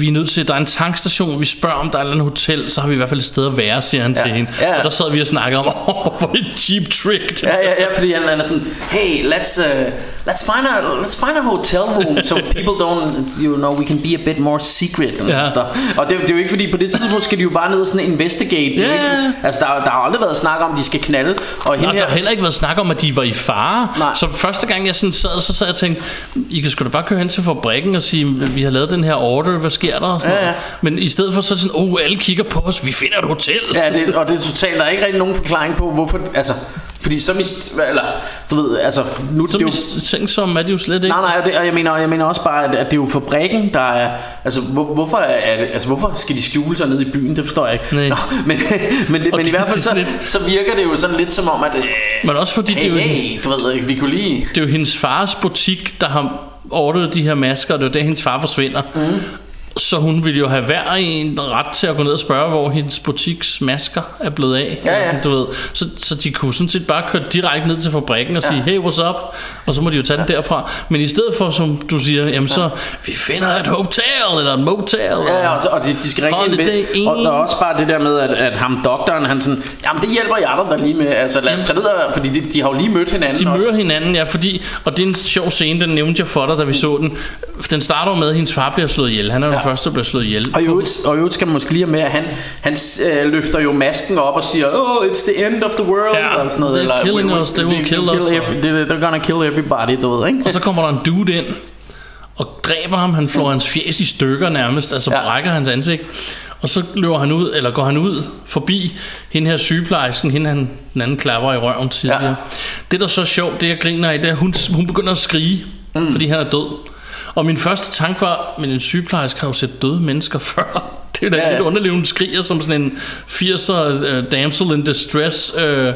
Vi er nødt til, der er en tankstation, vi spørger om der er et eller andet hotel, så har vi i hvert fald et sted at være, siger han Ja. til hende. Ja. Og der sad vi og snakkede om, åh, hvor et cheap trick. Ja, ja, ja, fordi han, han er sådan, hey, let's uh, let's find a let's find a hotel room so people don't you know we can be a bit more secret and Ja. stuff. Og det, det er jo ikke fordi på det tidspunkt skal de jo bare ned og sådan investigate. Det Ja, ikke, altså der, der har aldrig været snak om at de skal knalde. Og hende der her, har heller ikke været snak om, at de var i fare. Nej. Så første gang jeg sådan sad, så sad jeg og tænkte, I kan sgu da bare køre hen til fabrikken og sige, vi har lavet den her order, hvad sker der? Og sådan Ja, ja. noget. Men i stedet for så sådan, oh, alle kigger på os, vi finder et hotel. Ja, det, og det er totalt, der er ikke rigtig nogen forklaring på, hvorfor, altså, fordi så mist, eller, du ved, altså, nu, Så det ting som er det jo slet ikke. Nej, nej, og, det, og jeg mener, jeg mener også bare, at, at det er jo fabrikken, der er... Altså, hvor, hvorfor, er det, altså, hvorfor skal de skjule sig nede i byen? Det forstår jeg ikke. Nej. Nå, men, men, det, Og men i hvert fald så, så virker det jo sådan lidt som om, at... Øh, Men også fordi hey, det er jo, hey, du ved, vi kunne lige... det er jo hendes fars butik, der har ordret de her masker, og det er jo der, hendes far forsvinder. Mm. Så hun ville jo have hver en ret til at gå ned og spørge, hvor hendes butiks masker er blevet af. Ja, ja. Du ved. Så, så de kunne sådan set bare køre direkte ned til fabrikken og sige, hey, what's up? Og så må de jo tage den derfra. Men i stedet for, som du siger, jamen så, vi finder et hotel eller et motel. Ja, ja, og, og de, de skal rigtig ind Og der er også bare det der med, at, at ham doktoren, han sådan, jamen det hjælper jeg dig da lige med. Altså lad os tage ned, og- fordi de, de har jo lige mødt hinanden De også. møder hinanden, ja, fordi, og det er en sjov scene, den nævnte jeg for dig, da vi så den. Den starter med, at hendes far bliver slået ihjel. Han er ja. Den første, der bliver slået ihjel. Og i øvrigt, og i øvrigt skal man måske lige have med, at han, han øh, løfter jo masken op og siger, oh, it's the end of the world, Ja, og sådan noget. they're killing "We- we- us, they will kill they'll us," every- they- They're gonna kill everybody, du ved, ikke? Og så kommer der en dude ind og dræber ham. Han flår hans fjes i stykker nærmest, altså Ja. brækker hans ansigt. Og så løber han ud, eller går han ud forbi hende her sygeplejersken, hende han, den anden klapper i røven tidligere. Ja. Det der er så sjovt, det jeg griner af, det er, at hun, hun begynder at skrige, mm. fordi han er død. Og min første tanke var, men en sygeplejerske har jo set døde mennesker før. Det er da Ja, ja, ja. lidt underligt, hun skriger som sådan en 80'er uh, damsel in distress. Uh,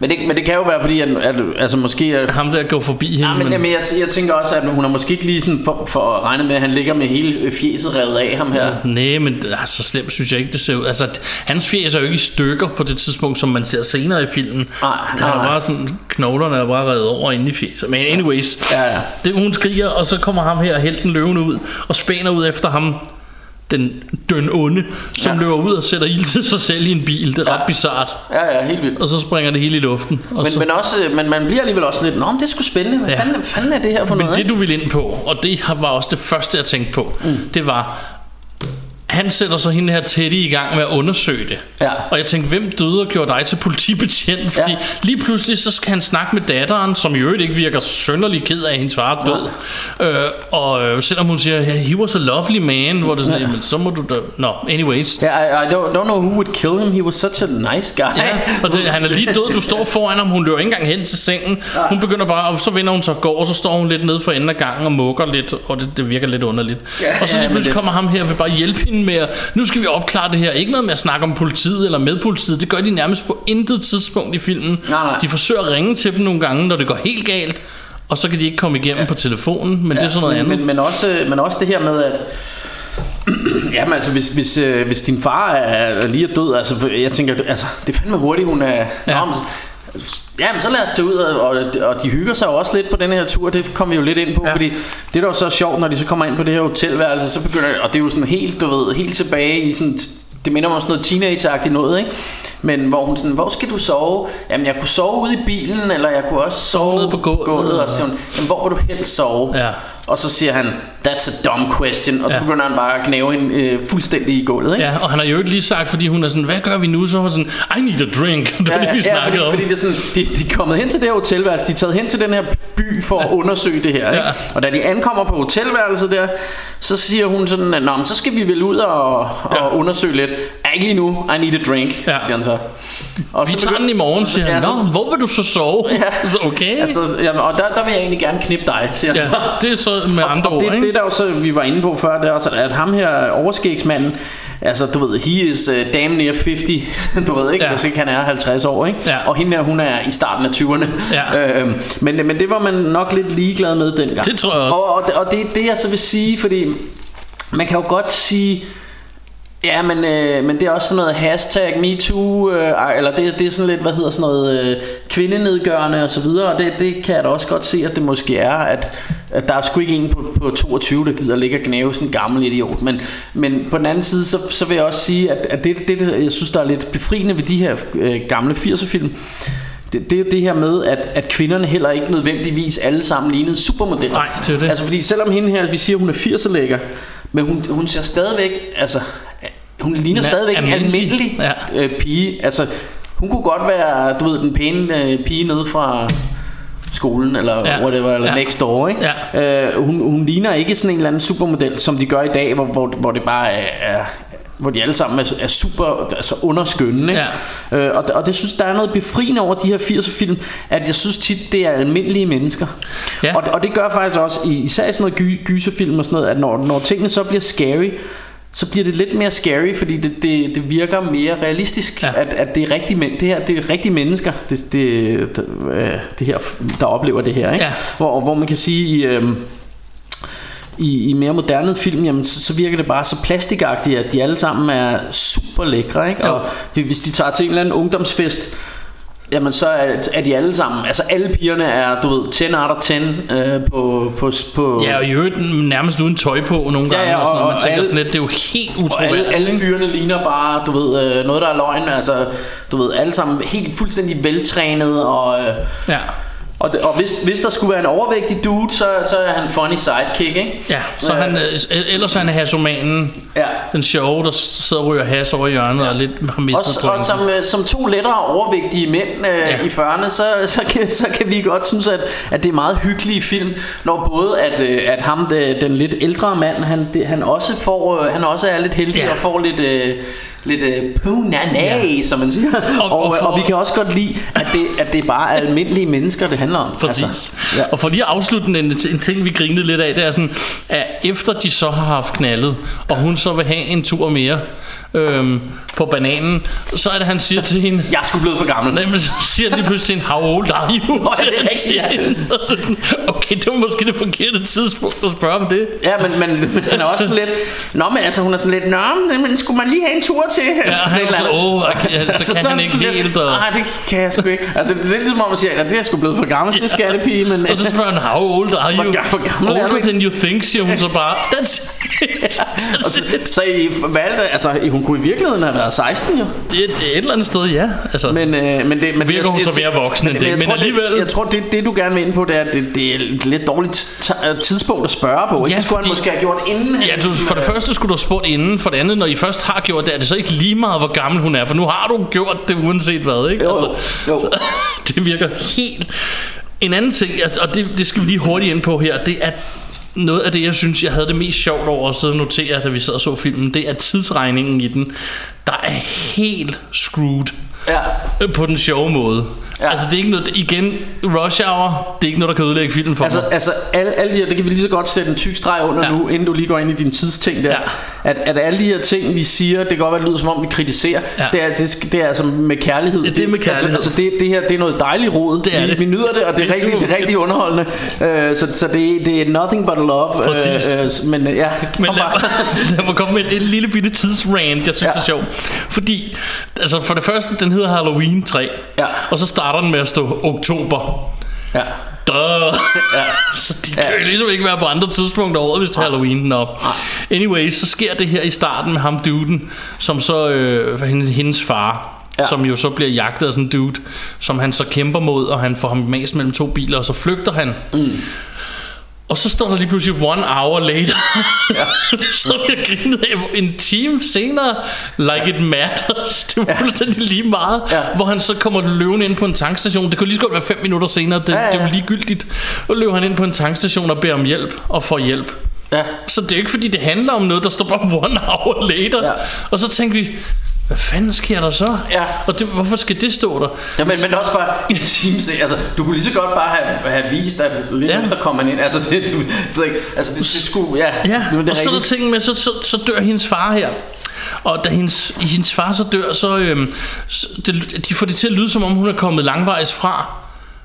Men det, men det kan jo være, fordi at, at altså måske... At, ham der går forbi hende. Ja, men, men jeg, jeg tænker også, at hun har måske ikke lige sådan for, for regnet med, at han ligger med hele fjeset revet af ham her. Nej, men er så slemt synes jeg ikke, det ser ud. Altså, hans fjes er jo ikke i stykker på det tidspunkt, som man ser senere i filmen. Nej, Der er bare sådan, knoglerne er bare revet over inde i fjeset. Men anyways, Ja, ja. Det, hun skriger, og så kommer ham her, helten løven ud, og spænder ud efter ham, den døn onde, som Ja. løber ud og sætter ild til sig selv i en bil. Det er Ja. ret bizart. Ja, ja, helt vildt. Og så springer det hele i luften. Og Men, så, men, også, men man bliver alligevel også lidt, Nå, men det sgu spændende. Hvad Ja. fanden, hvad fanden er det her for Men noget? det ikke? du ville ind på, og det var også det første jeg tænkte på, mm. det var, han sætter så hende her Teddy i gang med at undersøge det. Ja. Og jeg tænkte, hvem døde og gjorde dig til politibetjent? Fordi Ja. lige pludselig så skal han snakke med datteren, som i øvrigt ikke virker sønderlig ked af, at hendes far er død. Øh, og øh, selvom hun siger, yeah, he was a lovely man, hvor det sådan, ja. så må du da... Nå, anyways. Ja, I, I don't, don't know who would kill him. He was such a nice guy. Ja, og det, han er lige død, du står foran ham, hun løber ikke engang hen til sengen. Hun begynder bare, og så vender hun sig og går, og så står hun lidt nede for enden af gangen og mukker lidt, og det, det virker lidt underligt. Ja, og så ja, lige men pludselig det- kommer ham her og vil bare hjælpe hende med at, nu skal vi opklare det her. Ikke noget med at snakke om politiet eller med politiet, det gør de nærmest på intet tidspunkt i filmen. Nej, nej. De forsøger at ringe til dem nogle gange, når det går helt galt, og så kan de ikke komme igennem ja. på telefonen, men ja, det er sådan noget men, andet. Men, men, også, men også det her med, at Jamen altså, hvis, hvis, øh, hvis din far er, er lige er død, altså, jeg tænker, altså, det er fandme hurtigt, hun er... Ja. Nå, men Ja, men så lad os tage ud, og, og, de hygger sig jo også lidt på den her tur, det kommer vi jo lidt ind på, Ja. fordi det der er jo så sjovt, når de så kommer ind på det her hotelværelse, så begynder og det er jo sådan helt, du ved, helt tilbage i sådan, det minder mig om sådan noget teenage noget, ikke? Men hvor hun sådan, hvor skal du sove? Jamen, jeg kunne sove ude i bilen, eller jeg kunne også sove nede på gulvet. Og så siger hun, jamen, hvor vil du helst sove? Ja. Og så siger han, that's a dumb question, og så Ja. begynder han bare at knæve hende øh, fuldstændig i gulvet, ikke? Ja, og han har jo ikke lige sagt, fordi hun er sådan, hvad gør vi nu? Så var sådan, I need a drink. Det var det, vi ja, fordi, om. fordi det er sådan, de, de er kommet hen til det her hotelværelse De er taget hen til den her by for at undersøge det her ikke? Ja. Og da de ankommer på hotelværelset der Så siger hun sådan Nå, men så skal vi vel ud og, og Ja. undersøge lidt "Ja, Ikke lige nu, I need a drink Ja. Siger han så og Vi tager den i morgen, siger han. Ja, Nå, så- hvor vil du så sove? Ja. Så okay. Altså, jamen, og der, der vil jeg egentlig gerne knippe dig Siger han ja, så det er så med andre og ord, det, ikke? det der jo så vi var inde på før Det er også at ham her overskægsmanden Altså du ved He is uh, damn near 50 Du ved ikke Ja. ja. Hvis ikke han er 50 år ikke Ja. Og hende her hun er i starten af 20'erne Ja. øhm, men, men det var man nok lidt ligeglad med dengang Det tror jeg også. Og, og, og det, det jeg så vil sige Fordi man kan jo godt sige Ja, men, øh, men det er også sådan noget hashtag MeToo, øh, eller det, det er sådan lidt, hvad hedder sådan noget, øh, kvindenedgørende og så videre, og det, det kan jeg da også godt se, at det måske er, at, at der er sgu ikke en på, på 22, der gider ligge og gnæve sådan en gammel idiot, men, men på den anden side, så, så vil jeg også sige, at, at det, det, jeg synes, der er lidt befriende ved de her øh, gamle 80'er film, det, det er jo det her med, at, at kvinderne heller ikke nødvendigvis alle sammen lignede supermodeller. Nej, det er det. Altså fordi selvom hende her, vi siger, hun er 80'er lækker, men hun, hun ser stadigvæk, altså, hun ligner Ma- stadigvæk en almindelig. Ja. øh, pige. Altså, hun kunne godt være, du ved, den pæne øh, pige nede fra skolen, eller Ja. ja. whatever, eller Ja. ja. next door, ikke? Ja. Øh, hun, hun ligner ikke sådan en eller anden supermodel, som de gør i dag, hvor, hvor, hvor det bare er, er hvor de alle sammen er, er super altså underskønne ikke? Ja. Øh, og, og det synes der er noget befriende over de her 80'er film At jeg synes tit det er almindelige mennesker Ja. og, og det gør faktisk også i- Især i sådan noget gy, gyserfilm og sådan noget At når, når tingene så bliver scary så bliver det lidt mere scary, fordi det, det, det virker mere realistisk, Ja. at, at det er rigtige men, det her det er rigtige mennesker, det, det, det, øh, det her, der oplever det her, ikke? Ja. Hvor, hvor man kan sige i, øhm, i, i mere moderne film, jamen, så, så virker det bare så plastikagtigt, at de alle sammen er super lækre, ikke? Og det, hvis de tager til en eller anden ungdomsfest, jamen så er, er de alle sammen, altså alle pigerne er, du ved, 10 out of 10 øh, på, på, på Ja, og i øvrigt nærmest uden tøj på nogle Ja, gange. ja, og sådan, og- man og tænker alle- sådan lidt, det er jo helt og alle, alle fyrene ligner bare, du ved, øh, noget der er løgn, altså, du ved, alle sammen helt fuldstændig veltrænet, og, øh, Ja. Og, det, og hvis, hvis der skulle være en overvægtig dude, så, så er han funny sidekick, ikke? Ja, så Øh, han, øh, ellers er han hasomanen, Ja. den sjove, der sidder og ryger has over hjørnet ja. og lidt har mistet og pointen. som, øh, som to lettere overvægtige mænd øh, Ja. ja. i 40'erne, så, så, kan, så kan vi godt synes, at, at det er meget hyggelige film, når både at, øh, at ham, den lidt ældre mand, han, det, han, også får, øh, han også er lidt heldig Ja. ja. og får lidt... Øh, lidt øh, punana, Ja. som man siger. Og- Og, og og, for- og, vi kan også godt lide, at det, at det bare er almindelige mennesker, det handler om. Præcis. Altså, ja. Og for lige at afslutte en, en ting, vi grinede lidt af, det er sådan, at efter de så har haft knaldet, og hun så vil have en tur mere øhm, på bananen, så er det, han siger til hende, Jeg er sgu blevet for gammel. Nej, men så siger han lige pludselig til hende, how old are you? Nå, ja, det er rigtigt, ja. Så sådan, okay, det var måske det forkerte tidspunkt at spørge om det. Ja, men, men, men han er også sådan lidt... Nå, men altså, hun er sådan lidt... Nå, men, skulle man lige have en tur til? Ja, han er sådan, åh, okay, så kan han ikke sådan helt, og- Nej, det kan jeg sgu ikke. Altså, det, det er lidt ligesom om, man siger, at det er sgu blevet for gammel til skatepige, men... Og så spørger han, how old are you? Hvor ga- hvor gammel er Older than you think, siger hun så bare. That's it. That's så, it. så I valgte, altså hun kunne i virkeligheden have været 16 jo. Et, et eller andet sted, ja. Altså, Men, øh, men det, men Virker jeg- hun så mere voksen end det, jeg men tror, alligevel- Det, jeg tror, det, det du gerne vil ind på, det er, at det, det er et lidt dårligt t- tidspunkt at spørge på. Ikke? Ja, det skulle fordi- han måske have gjort inden. Ja, du, ligesom, for det øh, første skulle du have spurgt inden, for det andet, når I først har gjort det, er det så ikke lige meget, hvor gammel hun er, for nu har du gjort det uanset hvad, ikke? Altså, Jo, jo. Så, det virker helt... En anden ting, at- og det, det skal vi lige hurtigt ind på her, det er noget af det, jeg synes, jeg havde det mest sjovt over at sidde og notere, da vi sad og så filmen, det er tidsregningen i den, der er helt screwed Ja. på den sjove måde. Ja. Altså det er ikke noget, igen, Rush Hour, det er ikke noget, der kan ødelægge filmen for Altså, mig. altså alle, alle de her, det kan vi lige så godt sætte en tyk streg under Ja. nu, inden du lige går ind i din tidsting der. Ja. At, at alle de her ting, vi siger, det kan godt være, det lyder som om, vi kritiserer. Ja. Det, er, det, det er altså med kærlighed. Ja, det er med kærlighed. Altså, det, det her, det er noget dejligt rod. Det er vi, det. vi nyder det, og det, Det er rigtig, det er rigtig underholdende. Uh, så så det, det er nothing but love. Præcis. Uh, men uh, ja, Men kom lad, bare. lad mig komme med en, en lille bitte tidsrand, jeg synes ja. Er sjov. Fordi, altså for det første, den hedder Halloween 3. Ja. Og så starter den med at stå oktober. Ja. Duh. Ja. Så de kan Ja. jo ligesom ikke være på andre tidspunkter af året, hvis det er Halloween. Nå. Anyway, så sker det her i starten med ham duden, som så øh, hendes, far. Ja. som jo så bliver jagtet af sådan en dude, som han så kæmper mod, og han får ham mast mellem to biler, og så flygter han. Mm. Og så står der lige pludselig one hour later. Ja. så bliver jeg grinet af en time senere. Like it matters. Det er fuldstændig lige meget. Ja. Hvor han så kommer løven ind på en tankstation. Det kunne lige så godt være fem minutter senere. Det, Ja, ja. det er jo ligegyldigt. Og løber han ind på en tankstation og beder om hjælp. Og får hjælp. Ja. Så det er jo ikke fordi det handler om noget Der står bare one hour later Ja. Og så tænkte vi Hvad fanden sker der så Ja. Og det, hvorfor skal det stå der Ja, men, men også bare en time se, altså, du kunne lige så godt bare have, have vist, at lidt Ja. efter kom man ind, altså, det, det, det, altså, det, det skulle, ja, Ja, det, det og så er der ting med, så, så, så dør hendes far her. Og da hendes, hendes far så dør, så, øhm, det, de får det til at lyde, som om hun er kommet langvejs fra.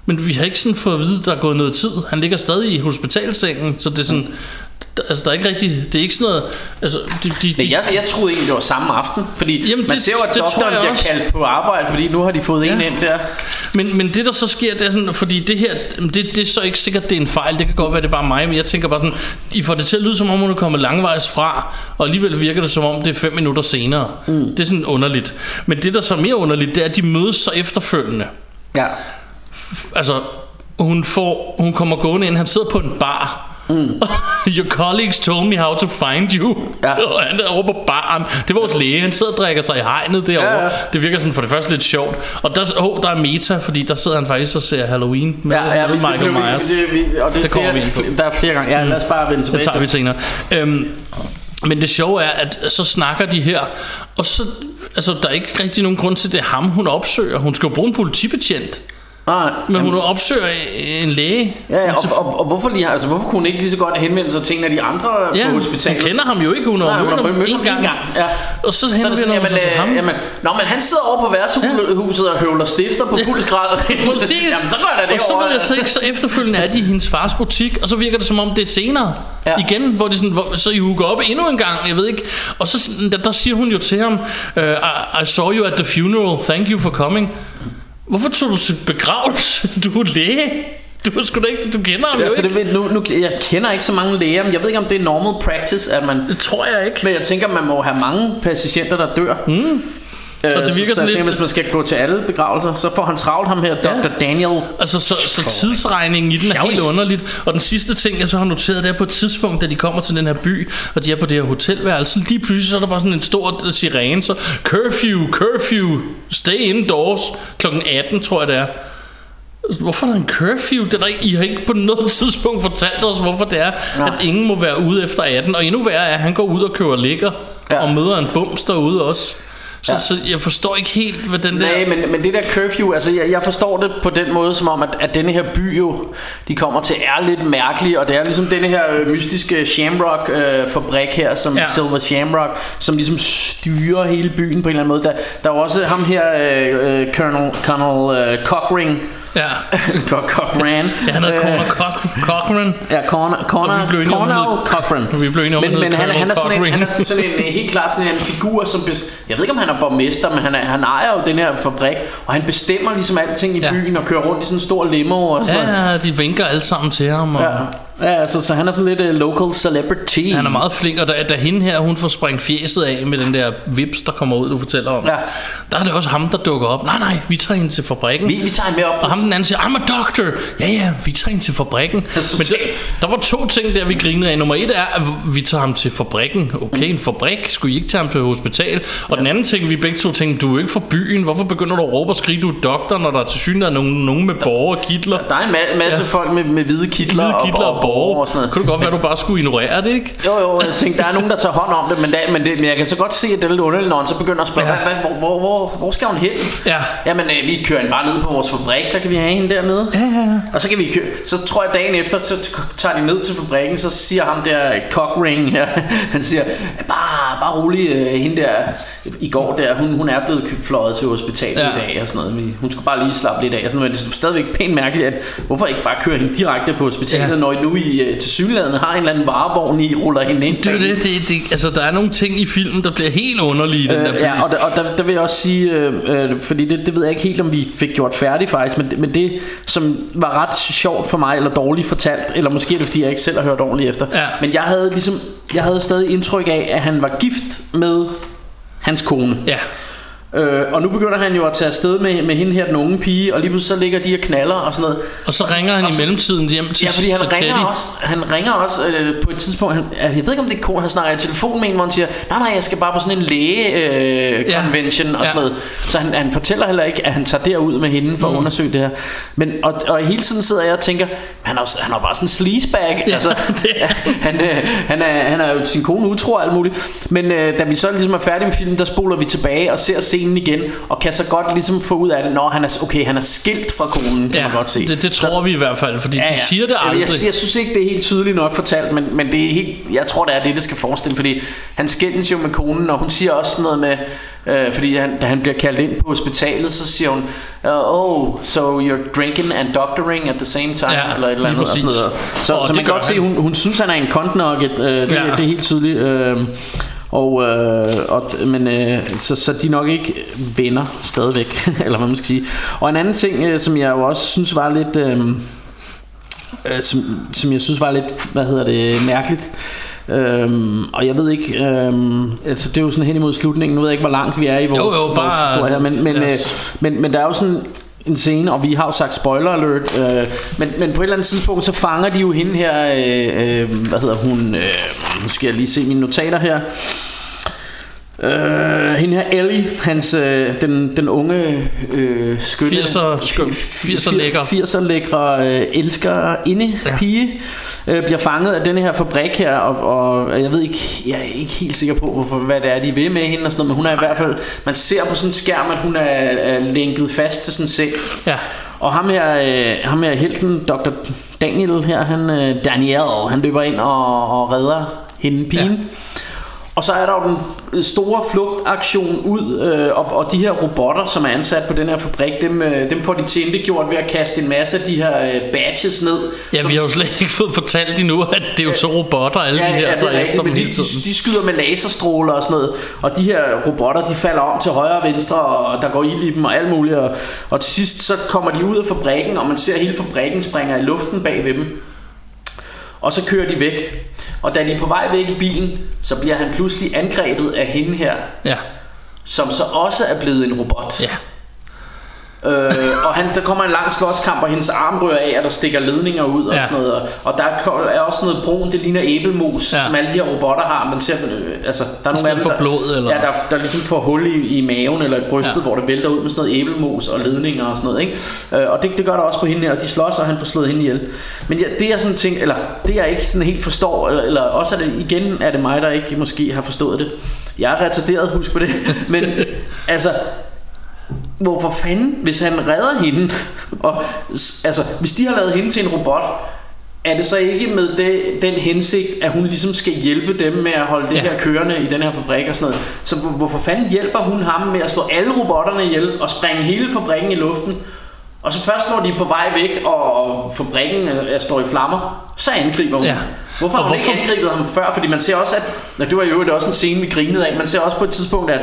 Men vi har ikke sådan fået at vide, at der er gået noget tid. Han ligger stadig i hospitalsengen, så det er sådan... Altså, der er ikke rigtig... Det er ikke sådan noget... Altså, de, de, Men jeg, jeg troede egentlig, det var samme aften, fordi Jamen, man det- ser jo, at det doktoren jeg bliver også. kaldt på arbejde, fordi nu har de fået Ja. en ind der. Men, men det der så sker, det er sådan, fordi det her, det, det er så ikke sikkert, det er en fejl. Det kan godt være, det er bare mig, men jeg tænker bare sådan, I får det til at lyde, som om hun er kommet langvejs fra, og alligevel virker det, som om det er fem minutter senere. Mm. Det er sådan underligt. Men det, der så er mere underligt, det er, at de mødes så efterfølgende. Ja. Altså, hun, får, hun kommer gående ind, han sidder på en bar. Mm. Your colleagues told me how to find you Ja. Og han er over på baren Det er vores læge, han sidder og drikker sig i hegnet derovre Ja, ja. Det virker sådan for det første lidt sjovt Og der, oh, der er meta, fordi der sidder han faktisk og ser Halloween Med, Ja, ja, med Michael det, Myers det, vi, og det, Det kommer det, vi ind på. er, Der er flere gange. Ja, lad os bare vende tilbage Det tager vi senere øhm, Men det sjove er at så snakker de her Og så Altså der er ikke rigtig nogen grund til Det er ham hun opsøger Hun skal jo bruge en politibetjent Nej, Men jamen, hun opsøger en læge ja, ja, til- og, og, og, hvorfor, lige, altså, hvorfor kunne hun ikke lige så godt henvende sig til en af de andre Ja, på hospitalet? hun kender ham jo ikke, hun har mødt ham en gang. gang, ja. Og så Så er det henvender hun sig til øh, ham. jamen, Nå, men han sidder over på værtshuset og høvler stifter på fuld skrald. Præcis. jamen, så går da og så ved jeg så ikke, så efterfølgende er de i hendes fars butik, og så virker det som om det er senere. Ja. Ja. Igen, hvor de sådan, hvor, så I hooker op endnu en gang, jeg ved ikke. Og så der, der siger hun jo til ham, uh, I, I saw you at the funeral, thank you for coming. Hvorfor tog du til begravelse? Du er læge. Du er sgu da ikke, du kender ham jo Altså, ikke. det, ved- nu, nu, jeg kender ikke så mange læger, men jeg ved ikke, om det er normal practice, at man... Det tror jeg ikke. Men jeg tænker, man må have mange patienter, der dør. Mm. Øh, Og det så, virker så sådan jeg tænker, lidt- hvis man skal gå til alle begravelser, så får han travlt ham her, Dr. Daniel. Altså, så, så tidsregningen i den er helt underligt. Og den sidste ting, jeg så har noteret, det er på et tidspunkt, da de kommer til den her by, og de er på det her hotelværelse, lige pludselig så er der bare sådan en stor sirene, så curfew, curfew, stay indoors, klokken 18, tror jeg det er. Hvorfor er der en curfew? Det er der ikke, I har ikke på noget tidspunkt fortalt os, hvorfor det er, Nej. at ingen må være ude efter 18. Og endnu værre er, at han går ud og køber ligger, ja. Ja. og møder en bums derude også. Så, ja. Så jeg forstår ikke helt, hvad den der... Nej, men, men det der curfew, altså jeg, jeg forstår det på den måde, som om, at, at denne her by jo, de kommer til, er lidt mærkelig, og det er ligesom denne her øh, mystiske Shamrock-fabrik her, som Ja. Silver Shamrock, som ligesom styrer hele byen på en eller anden måde. Der, der er også ham her, øh, øh, Colonel, Colonel øh, Cockring, Ja, Cochran. ja han hedder Øh, Corner Cock- Cochran. Ja, Corner, Corner, hed- Cochran. Vi blev enige om, men, men han, han, er sådan en, han er sådan en, helt klart sådan en figur, som... Bes, jeg ved ikke, om han er borgmester, men han, er, han ejer jo den her fabrik, og han bestemmer ligesom alting i Ja. byen, og kører rundt i sådan en stor limo og sådan. Ja, ja, de vinker alle sammen til ham. Og Ja, ja altså, så han er sådan lidt uh, local celebrity. Han er meget flink, og da, da hende her, hun får sprængt fjeset af med den der vips, der kommer ud, du fortæller om. Ja. Der er det også ham, der dukker op. Nej, nej, vi tager hende til fabrikken. Vi, vi tager ham med op. Og ham den anden siger, I'm a doctor. Ja, ja, vi tager hende til fabrikken. Altså, Men til- der, var to ting der, vi grinede af. Nummer et er, at vi tager ham til fabrikken. Okay, en fabrik. Skulle I ikke tage ham til hospital? Og den anden ting, vi begge to tænkte, du er ikke fra byen. Hvorfor begynder du at råbe og skrige, du er doktor, når der er til synligheden nogen, nogen med borger og kitler? Der er en ma- masse Ja. ja. folk med, med hvide kitler, Hvide kitler og borger. og sådan noget. Kunne det godt være, du bare skulle ignorere det, ikke? Jo, jo, jeg tænkte, der er nogen, der tager hånd om det, men, der, men, det, men jeg kan så godt se, at det er lidt underligt, når han så begynder at spørge, Ja. hvad, hvor, hvor, hvor, hvor skal hun hen? Ja. Jamen, øh, vi kører hende bare ned på vores fabrik, der kan vi have hende dernede. Ja, ja, ja. Og så kan vi køre, så tror jeg dagen efter, så tager de ned til fabrikken, så siger ham der cockring, ja, han siger, bare, bare rolig, øh, hende der, i går der, hun, hun er blevet fløjet til hospitalet Ja. i dag og sådan noget. Hun skulle bare lige slappe lidt af og sådan noget. Men det er stadigvæk pænt mærkeligt, at hvorfor ikke bare køre hende direkte på hospitalet, ja. når I nu i øh, til synligheden har en eller anden varevogn, I ruller hende ind Det er det, det, det, altså der er nogle ting i filmen, der bliver helt underlige i den der by. Øh, ja, og, der, og der, der vil jeg også sige, øh, øh, fordi det, det ved jeg ikke helt, om vi fik gjort færdigt faktisk, men, det- men det, som var ret sjovt for mig, eller dårligt fortalt, eller måske er det, fordi jeg ikke selv har hørt ordentligt efter, Ja. men jeg havde ligesom, jeg havde stadig indtryk af, at han var gift med hans kone. Ja, Øh, og nu begynder han jo at tage afsted med, med hende her, den unge pige, og lige pludselig så ligger de og knaller og sådan noget. og så ringer han Og i så- mellemtiden hjem til Ja, fordi han ringer Teddy. også, han ringer også øh, på et tidspunkt, han, jeg ved ikke om det er kone, han snakker i telefon med en, hvor han siger, nej nej, jeg skal bare på sådan en læge øh, Ja. convention og Ja. sådan noget. Så han, han fortæller heller ikke, at han tager derud med hende for mm. at undersøge det her. Men, og, og hele tiden sidder jeg og tænker, han er, han er bare sådan en sleazebag. Ja, altså, det han, øh, han, er, han er jo sin kone utro og alt muligt. Men øh, da vi så ligesom er færdige med filmen, der spoler vi tilbage og ser scenen igen, og kan så godt ligesom få ud af det, når han er, okay, han er skilt fra konen, kan Ja, man godt se. det, det tror vi i hvert fald, fordi de siger det Jeg, aldrig. jeg, jeg synes ikke, det er helt tydeligt nok fortalt, men, men det er helt, jeg tror, det er det, det skal forestille, fordi han skændes jo med konen, og hun siger også noget med, øh, fordi han, da han bliver kaldt ind på hospitalet, så siger hun, uh, oh, so you're drinking and doctoring at the same time, Ja, eller et eller andet. Og sådan noget. Så, Og så man kan godt se, han. hun, hun synes, han er en kontnugget, øh, det, Ja. ja. det er helt tydeligt. Øh, og, øh, og, men øh, så, så de er nok ikke venner stadigvæk Eller hvad man skal sige. Og en anden ting øh, som jeg jo også synes var lidt øh, øh, som, som jeg synes var lidt Hvad hedder det Mærkeligt. Øhm, og jeg ved ikke øhm, altså det er jo sådan hen imod slutningen. Nu ved jeg ikke hvor langt vi er i vores, Jo, jo, bare- vores historie her Men, men, lad øh, men, men der er jo sådan en scene Og vi har jo sagt spoiler alert øh, men, men på et eller andet tidspunkt Så fanger de jo hende her øh, øh, Hvad hedder hun øh, Nu skal jeg lige se mine notater her. Øh, hende her Ellie, hans, øh, den, den unge øh, skønne 80'er skøn- 80'er lækker. 80'er lækre øh, elsker inde Ja. pige øh, bliver fanget af denne her fabrik her og, og jeg ved ikke jeg er ikke helt sikker på hvorfor, hvad det er de vil med hende og sådan noget, men hun er i hvert fald man ser på sådan en skærm at hun er, er lænket fast til sådan en Ja. og ham her, øh, ham her helten, Dr. Daniel her, han, øh, Daniel, han løber ind og, og redder hende pigen. Ja. Og så er der jo den store flugtaktion ud, øh, og, og de her robotter, som er ansat på den her fabrik, dem, øh, dem får de gjort ved at kaste en masse af de her øh, badges ned. Ja, som- vi har jo slet ikke fået fortalt endnu, at det er jo så robotter, alle de her, det der er er efter men de, de, de skyder med laserstråler og sådan noget Og de her robotter de falder om til højre og venstre Og der går ild i dem og alt muligt Og, og til sidst så kommer de ud af fabrikken Og man ser hele fabrikken springer i luften bag ved dem. Og så kører de væk Og da de er på vej væk i bilen Så bliver han pludselig angrebet af hende her Ja, Som så også er blevet en robot ja. Øh, og han, der kommer en lang slåskamp, og hendes arm rører af, og der stikker ledninger ud og Ja. sådan noget. Og, og der er også noget brun, det ligner æbelmos, Ja. som alle de her robotter har. Man ser, øh, altså, der er nogle af dem, for der, blod, eller? Ja, der, der ligesom får hul i, i maven eller i brystet, Ja. hvor det vælter ud med sådan noget æbelmos og ledninger og sådan noget. Ikke? Øh, og det, det gør der også på hende her, og de slås, og han får slået hende ihjel. Men ja, det er sådan ting, eller det jeg ikke sådan helt forstår, eller, eller også er det igen, er det mig, der ikke måske har forstået det. Jeg er retarderet, husk på det. Men altså, hvorfor fanden, hvis han redder hende, og altså, hvis de har lavet hende til en robot, er det så ikke med det, den hensigt, at hun ligesom skal hjælpe dem med at holde det Ja. her kørende i den her fabrik og sådan noget. Så hvor- hvorfor fanden hjælper hun ham med at slå alle robotterne ihjel og sprænge hele fabrikken i luften? Og så først når de er på vej væk, og fabrikken er, står i flammer, så angriber hun. Ja. Hvorfor har hun ikke hvorfor- angrebet ham før? Fordi man ser også, at... Nå, det var jo også en scene, vi grinede af. Man ser også på et tidspunkt, at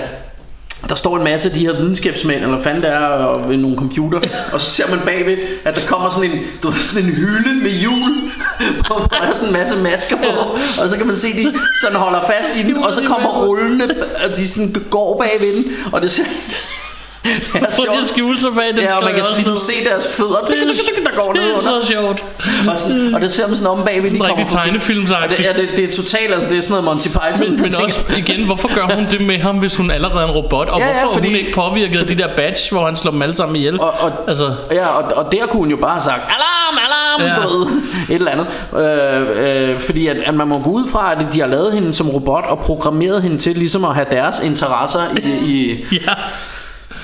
der står en masse af de her videnskabsmænd, eller fanden det er, og ved nogle computer, og så ser man bagved, at der kommer sådan en, du ved, sådan en hylde med hjul, hvor der er sådan en masse masker på, og så kan man se, de sådan holder fast i den, og så kommer rullende, og de sådan går bagved den, og det ser... Det er til at sjovt. skjule sig bag den Ja, og man kan ligesom se deres fødder, der går Det ned er under. så sjovt. Og, sådan, og det ser man sådan om bagved, de kommer rigtig tegnefilmsagtigt. Det, ja, det, det er totalt, altså det er sådan noget Monty Python. Men, men også igen, hvorfor gør hun det med ham, hvis hun allerede er en robot? Og Ja, ja, hvorfor er hun fordi- ikke påvirket af de der badge, hvor han slår dem alle sammen ihjel? Og, og, altså, Ja, og, og der kunne hun jo bare have sagt, alarm, alarm, ja. du ved, et eller andet. Øh, øh, fordi at, at man må gå ud fra, at de har lavet hende som robot og programmeret hende til ligesom at have deres interesser i, i ja.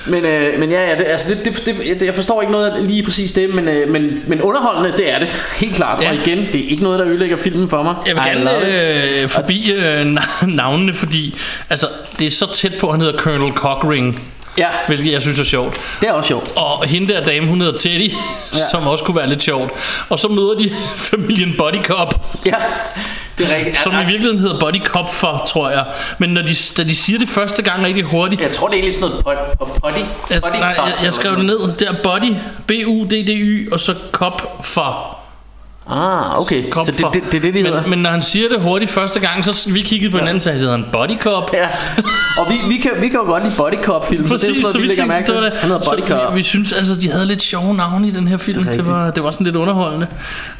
Men, øh, men ja, ja det, altså det, det, det, jeg forstår ikke noget af lige præcis det, men, øh, men, men underholdende, det er det. Helt klart. Ja. Og igen, det er ikke noget, der ødelægger filmen for mig. Jeg vil gerne øh, forbi øh, na- navnene, fordi altså, det er så tæt på, at han hedder Colonel Cockring. Ja, Hvilket jeg synes er sjovt. det er også sjovt. Og hende der dame, hun hedder Teddy, ja. som også kunne være lidt sjovt. Og så møder de familien Body Cop, Ja, det er rigtigt. som i virkeligheden hedder Body Cop for, tror jeg. Men når de, da de siger det første gang rigtig hurtigt, Jeg tror, det er egentlig sådan noget pot- potty. jeg, potty nej, cop, jeg, jeg skrev det ned, der Body, B-U-D-D-Y, og så Cop for. Ah, okay. Cop Så det, det, det det, de hedder. men, men når han siger det hurtigt første gang, så vi kiggede på hinanden, så hedder han Body Cop. Ja, og vi, vi, kan, vi kan jo godt lide Body Cop film, så det er Præcis, sådan så vi vi lægger tænkte, mærke det til. det. Han hedder Body Cop. vi, vi synes altså, de havde lidt sjove navne i den her film. Det, var, det var sådan lidt underholdende.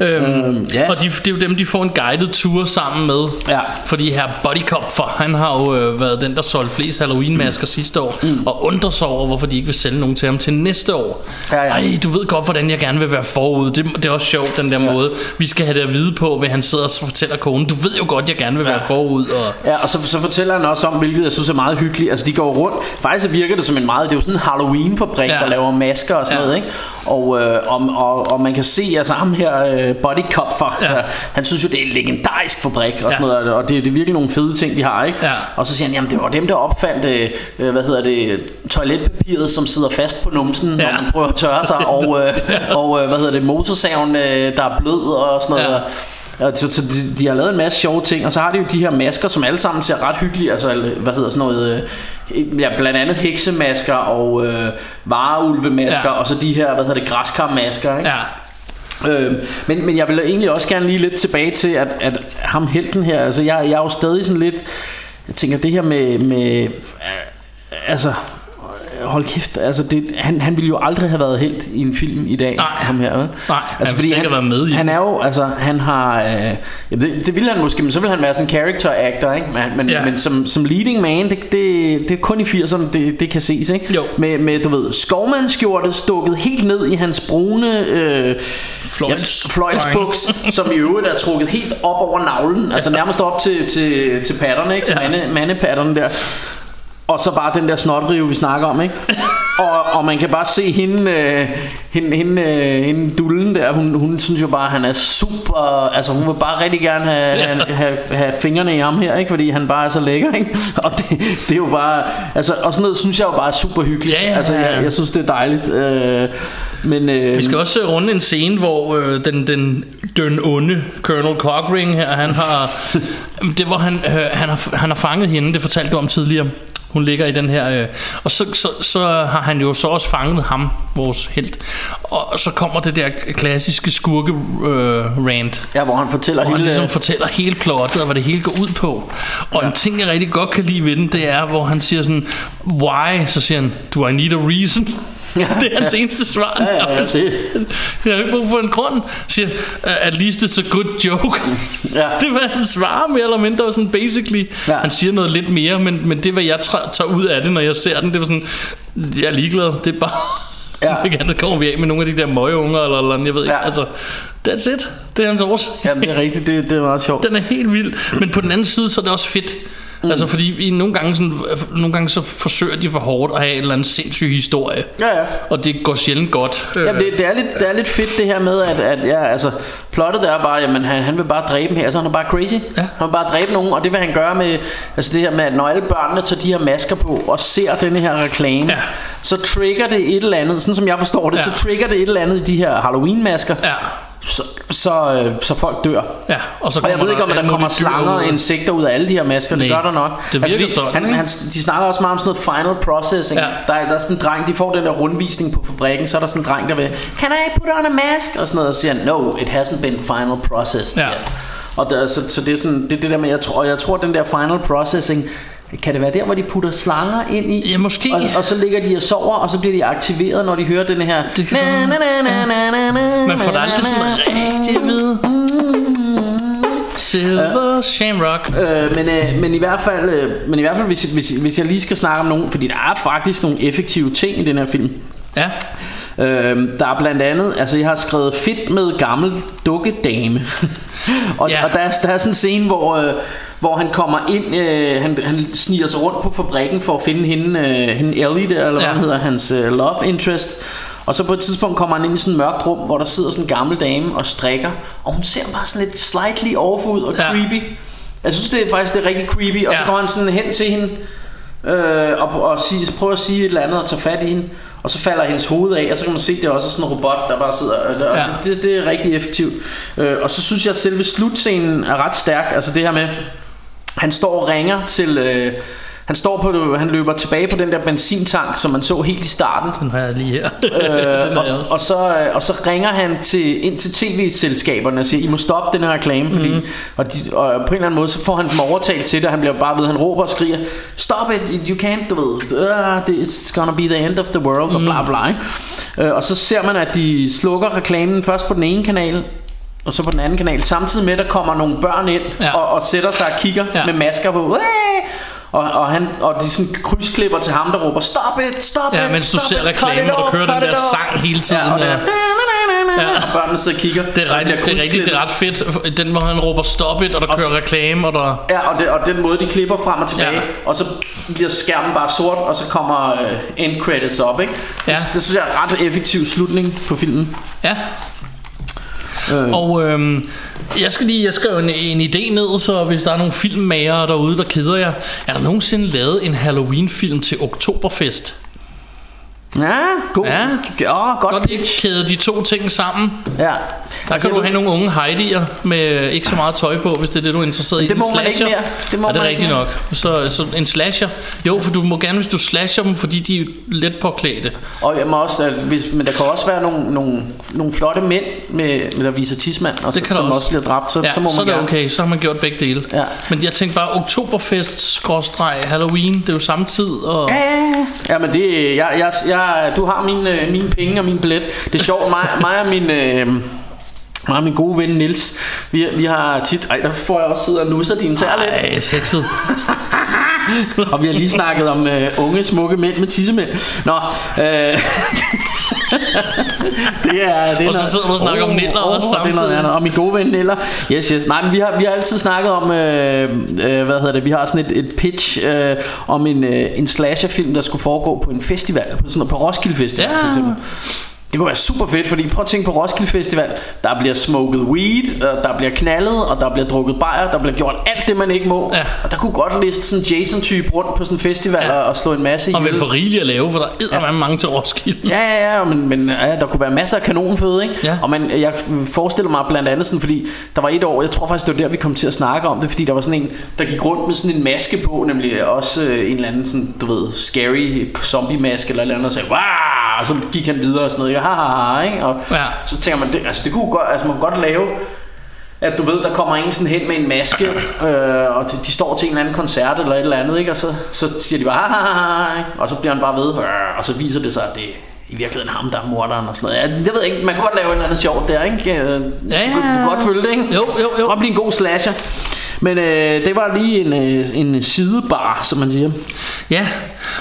Øhm, Øhm, ja. Og de, det er jo dem, de får en guided tour sammen med. Ja. Fordi her Body Cop, for han har jo øh, været den, der solgte flest Halloween-masker sidste år. Mm. Og undrer sig over, hvorfor de ikke vil sælge nogen til ham til næste år. Ja, ja. Ej, du ved godt, hvordan jeg gerne vil være forud. Det, det er også sjovt, den der ja. måde. Vi skal have det at vide på, hvad han sidder og fortæller konen. Du ved jo godt, jeg gerne vil være forud. Og Ja, og så, så fortæller han også om, hvilket jeg synes er meget hyggeligt. Altså, de går rundt. Faktisk virker det som en meget... Det er jo sådan en Halloween-fabrik, Ja. ja. der laver masker og sådan Ja. noget, ikke? Og, øh, og, og, og man kan se, altså ham her, øh, Body Cop, for, Ja. ja. han synes jo, det er en legendarisk fabrik og sådan Ja. noget. Og det, det er virkelig nogle fede ting, de har, ikke? Ja. Og så siger han, jamen det var dem, der opfandt, øh, øh, hvad hedder det, toiletpapiret, som sidder fast på numsen, ja. Ja. når man prøver at tørre sig. Og, øh, og øh, hvad hedder det, motorsaven, øh, der er blød og sådan noget. Ja. Så, så de, de har lavet en masse sjove ting, og så har de jo de her masker, som alle sammen ser ret hyggelige. Altså, hvad hedder sådan noget... Øh, ja, blandt andet heksemasker og øh, vareulvemasker, Ja. og så de her, hvad hedder det, græskarmasker, ikke? ja, Øh, men, men jeg vil egentlig også gerne lige lidt tilbage til, at, at ham helten her, altså jeg, jeg er jo stadig sådan lidt, jeg tænker det her med, med altså, hold kæft, altså det, han, han ville jo aldrig have været helt i en film i dag, Nej. ham her. vel? Nej, han slet ikke have været med i Han er jo, altså han har, øh, ja, det, det ville han måske, men så ville han være sådan en character actor, ikke? Men, men, Ja. men som, som leading man, det, det, det er kun i 80'erne, det, det kan ses, ikke? Jo. Med, med, du ved, skovmandskjorte stukket helt ned i hans brune øh, Fløjls- Ja, fløjlsbuks, som i øvrigt er trukket helt op over navlen, altså nærmest op til, til, til patterne, ikke? Til ja. mande, mandepatterne der. Og så bare den der snotrive, vi snakker om, ikke? og, og man kan bare se hende, øh, hende, hende, øh, hende dullen der, hun, hun synes jo bare, at han er super, altså hun vil bare rigtig gerne have, have, have, have fingrene i ham her, ikke? Fordi han bare er så lækker, ikke? Og det, det er jo bare, altså, og sådan noget synes jeg jo bare er super hyggeligt. Ja, ja, altså, ja, ja. jeg, jeg synes, det er dejligt. Øh, men, øh, Vi skal også øh, runde en scene, hvor øh, den, den, den onde Colonel Cockring her, han har, det hvor han, øh, han, har, han har fanget hende, det fortalte du om tidligere. Hun ligger i den her, øh, og så, så, så har han jo så også fanget ham, vores helt. Og så kommer det der klassiske skurke øh, rant, Ja, hvor han fortæller hvor han hele... ligesom fortæller hele plottet og hvad det hele går ud på. Og en ting, jeg rigtig godt kan lide ved den, det er, hvor han siger sådan, why? Så siger han, do I need a reason? det er hans eneste svar. Ja, ja, det- Jeg har ikke brug for en grund. Siger, "Uh, at least it's a good joke. Ja. det var han svarer mere eller mindre sådan basically. Ja. Han siger noget lidt mere, men, men det hvad jeg tager, ud af det, når jeg ser den, det var sådan, jeg er ligeglad. Det er bare... Ja. Ikke andet kommer vi af med nogle af de der møgeunger eller, eller andet, jeg ved ikke. Ja. Altså, that's it. Det er hans års. Jamen, det er rigtigt, det, det er meget sjovt. Den er helt vild. Men på den anden side, så er det også fedt. Mm. Altså fordi vi nogle gange, sådan, nogle gange så forsøger de for hårdt at have en eller anden sindssyg historie. Ja, ja. Og det går sjældent godt. Jamen, det, det, er lidt, det er lidt fedt det her med, at, at ja, altså, plottet er bare, jamen, han, han vil bare dræbe dem her. Altså, han er bare crazy. Ja. Han vil bare dræbe nogen, og det vil han gøre med, altså det her med, at når alle børnene tager de her masker på, og ser denne her reklame, Ja. så trigger det et eller andet, sådan som jeg forstår det, Ja. så trigger det et eller andet i de her Halloween-masker, Ja. Så, så, øh, så folk dør. Ja, og så Og jeg ved ikke om, der kommer slanger og insekter ud af alle de her masker. Det Nej, gør der nok. Altså, det virker fordi sådan, Han, han, de snakker også meget om sådan noget final processing. Ja. Der, er- der er sådan en dreng, de får den der rundvisning på fabrikken, så er der sådan en dreng, der vil, Can I put on a mask? Og sådan noget, og siger No, it hasn't been final processed Ja. yet. Og der, så, så det er sådan, det, det der med, jeg tror, jeg tror, den der final processing, kan det være der, hvor de putter slanger ind i? Ja, måske. Og, og så ligger de og sover, og så bliver de aktiveret, når de hører den her... Det kan na, godt na, na, na, na, na, Man får na, aldrig sådan rigtig at vide. Silver Shamrock. Øh, men, øh, men i hvert fald, øh, men i hvert fald hvis, hvis, hvis jeg lige skal snakke om nogen, fordi der er faktisk nogle effektive ting i den her film. Ja. Øh, der er blandt andet, altså jeg har skrevet fedt med gammel dukkedame. og, ja. og der, er, der er sådan en scene, hvor, øh, hvor han kommer ind, øh, han, han sniger sig rundt på fabrikken for at finde hende, øh, hende Ellie der, eller ja. Hvad han hedder, hans øh, love interest. Og så på et tidspunkt kommer han ind i sådan et mørkt rum, hvor der sidder sådan en gammel dame og strikker, og hun ser bare sådan lidt slightly off ud og Ja. creepy. Jeg synes det er faktisk det er rigtig creepy, og så Ja. kommer han sådan hen til hende øh, og, og sige, prøver at sige et eller andet og tage fat i hende. Og så falder hendes hoved af, og så kan man se, det er også sådan en robot, der bare sidder. Og, og Ja. det, det, det er rigtig effektivt. Øh, og så synes jeg, at selve slutscenen er ret stærk. Altså det her med, han står og ringer til... Øh, han står på, han løber tilbage på den der benzintank, som man så helt i starten. Den har jeg lige her. Øh, og, og, så, øh, og så ringer han til, ind til tv-selskaberne og siger, I må stoppe den her reklame, fordi, Mhm. mm. og, de, og på en eller anden måde, så får han dem overtalt til det, og han bliver bare ved, han råber og skriger, Stop it, you can't, du ved, uh, it's gonna be the end of the world, og Mhm. bla bla, ikke? Øh, og så ser man, at de slukker reklamen først på den ene kanal, og så på den anden kanal, samtidig med, at der kommer nogle børn ind Ja. og, og sætter sig og kigger Ja. med masker på. Og, og, han, og de sådan krydsklipper til ham, der råber Stop it, stop Ja, it mens du ser reklamen, og kører den der off." sang hele tiden, Ja, og, det ja. og børnene sidder og kigger Det er, bliver det er rigtigt, det er ret fedt. Den, hvor han råber stop it, og der Og kører reklame, og der... Ja, og, det, og den måde de klipper frem og tilbage Ja. Og så bliver skærmen bare sort Og så kommer uh, end credits op ikke? Ja. det, det synes jeg er en ret effektiv slutning på filmen Ja. Øh. Og øhm, jeg skal lige, jeg skrev en, en idé ned, så hvis der er nogle filmmager derude, der keder jer, er der nogensinde lavet en Halloween-film til Oktoberfest? Ja, god Ja. oh, godt Godt ikke pitch kæde de to ting sammen. ja. Der kan du have nogle unge Heidi'er med ikke så meget tøj på, hvis det er det, du er interesseret i. Det må En man ikke mere. Det må er det man rigtigt nok? Så, så en slasher. Jo, for du må gerne, hvis du slasher dem, fordi de er let påklædte. Og jeg må også, at hvis, men der kan også være nogle, nogle, nogle flotte mænd med, med der viser tidsmand og Det kan Som der også bliver dræbt Så, Ja, så må så er man det gerne okay, så har man gjort begge dele. Ja. Men jeg tænkte bare, Oktoberfest, skråstreg, Halloween, det er jo samme tid. Og... Ja, ja, men det, jeg, jeg, jeg, du har mine, øh, mine penge og min billet. Det er sjovt, mig, mig og min, øh, mig og min gode ven Nils vi, vi har tit, ej der får jeg også siddet og nusser dine tær lidt. Ej, sexet. Og vi har lige snakket om øh, unge, smukke mænd med tissemænd. Nå, øh, det er... Det er Og så sidder du og snakker om Niller også det er noget samtidig. Og min gode ven Niller. Yes, yes. Nej, men vi har, vi har altid snakket om... Øh, øh, hvad hedder det? Vi har sådan et, et pitch øh, om en, øh, en slasherfilm, der skulle foregå på en festival. På, sådan på Roskilde Festival, Ja. for eksempel. Det kunne være super fedt, fordi prøv at tænke på Roskilde Festival. Der bliver smoked weed, og der bliver knaldet, og der bliver drukket bajer, der bliver gjort alt det, man ikke må. Ja. Og der kunne godt liste sådan Jason-type rundt på sådan en festival Ja. og slå en masse Og vel for rigeligt at lave, for der er ja. mange til Roskilde. Ja, ja, ja, men, men ja, der kunne være masser af kanonføde, ikke? Ja. Og man, jeg forestiller mig blandt andet sådan, fordi der var et år, jeg tror faktisk, det var der, vi kom til at snakke om det, fordi der var sådan en, der gik rundt med sådan en maske på, nemlig også øh, en eller anden sådan, du ved, scary zombie-maske eller eller andet, og sagde, wow, og så gik han videre og sådan noget, ha, ha, ha, ikke? Og Ja. så tænker man, det, altså det kunne godt, altså man kunne godt lave, at du ved, der kommer en sådan hen med en maske, øh, og de, de står til en eller anden koncert eller et eller andet, ikke? og så, så siger de bare, ha, ha, ha, og så bliver han bare ved, øh, og så viser det sig, at det er i virkeligheden ham, der er morderen og sådan noget. Ja, det ved jeg ikke, man kan godt lave et eller andet sjovt der, ikke? Øh, Ja, Du, ja, kan- du kan ja. godt følge det, ikke? Jo, jo, jo. Godt blive en god slasher. Men øh, det var lige en, øh, en sidebar, som man siger. Ja,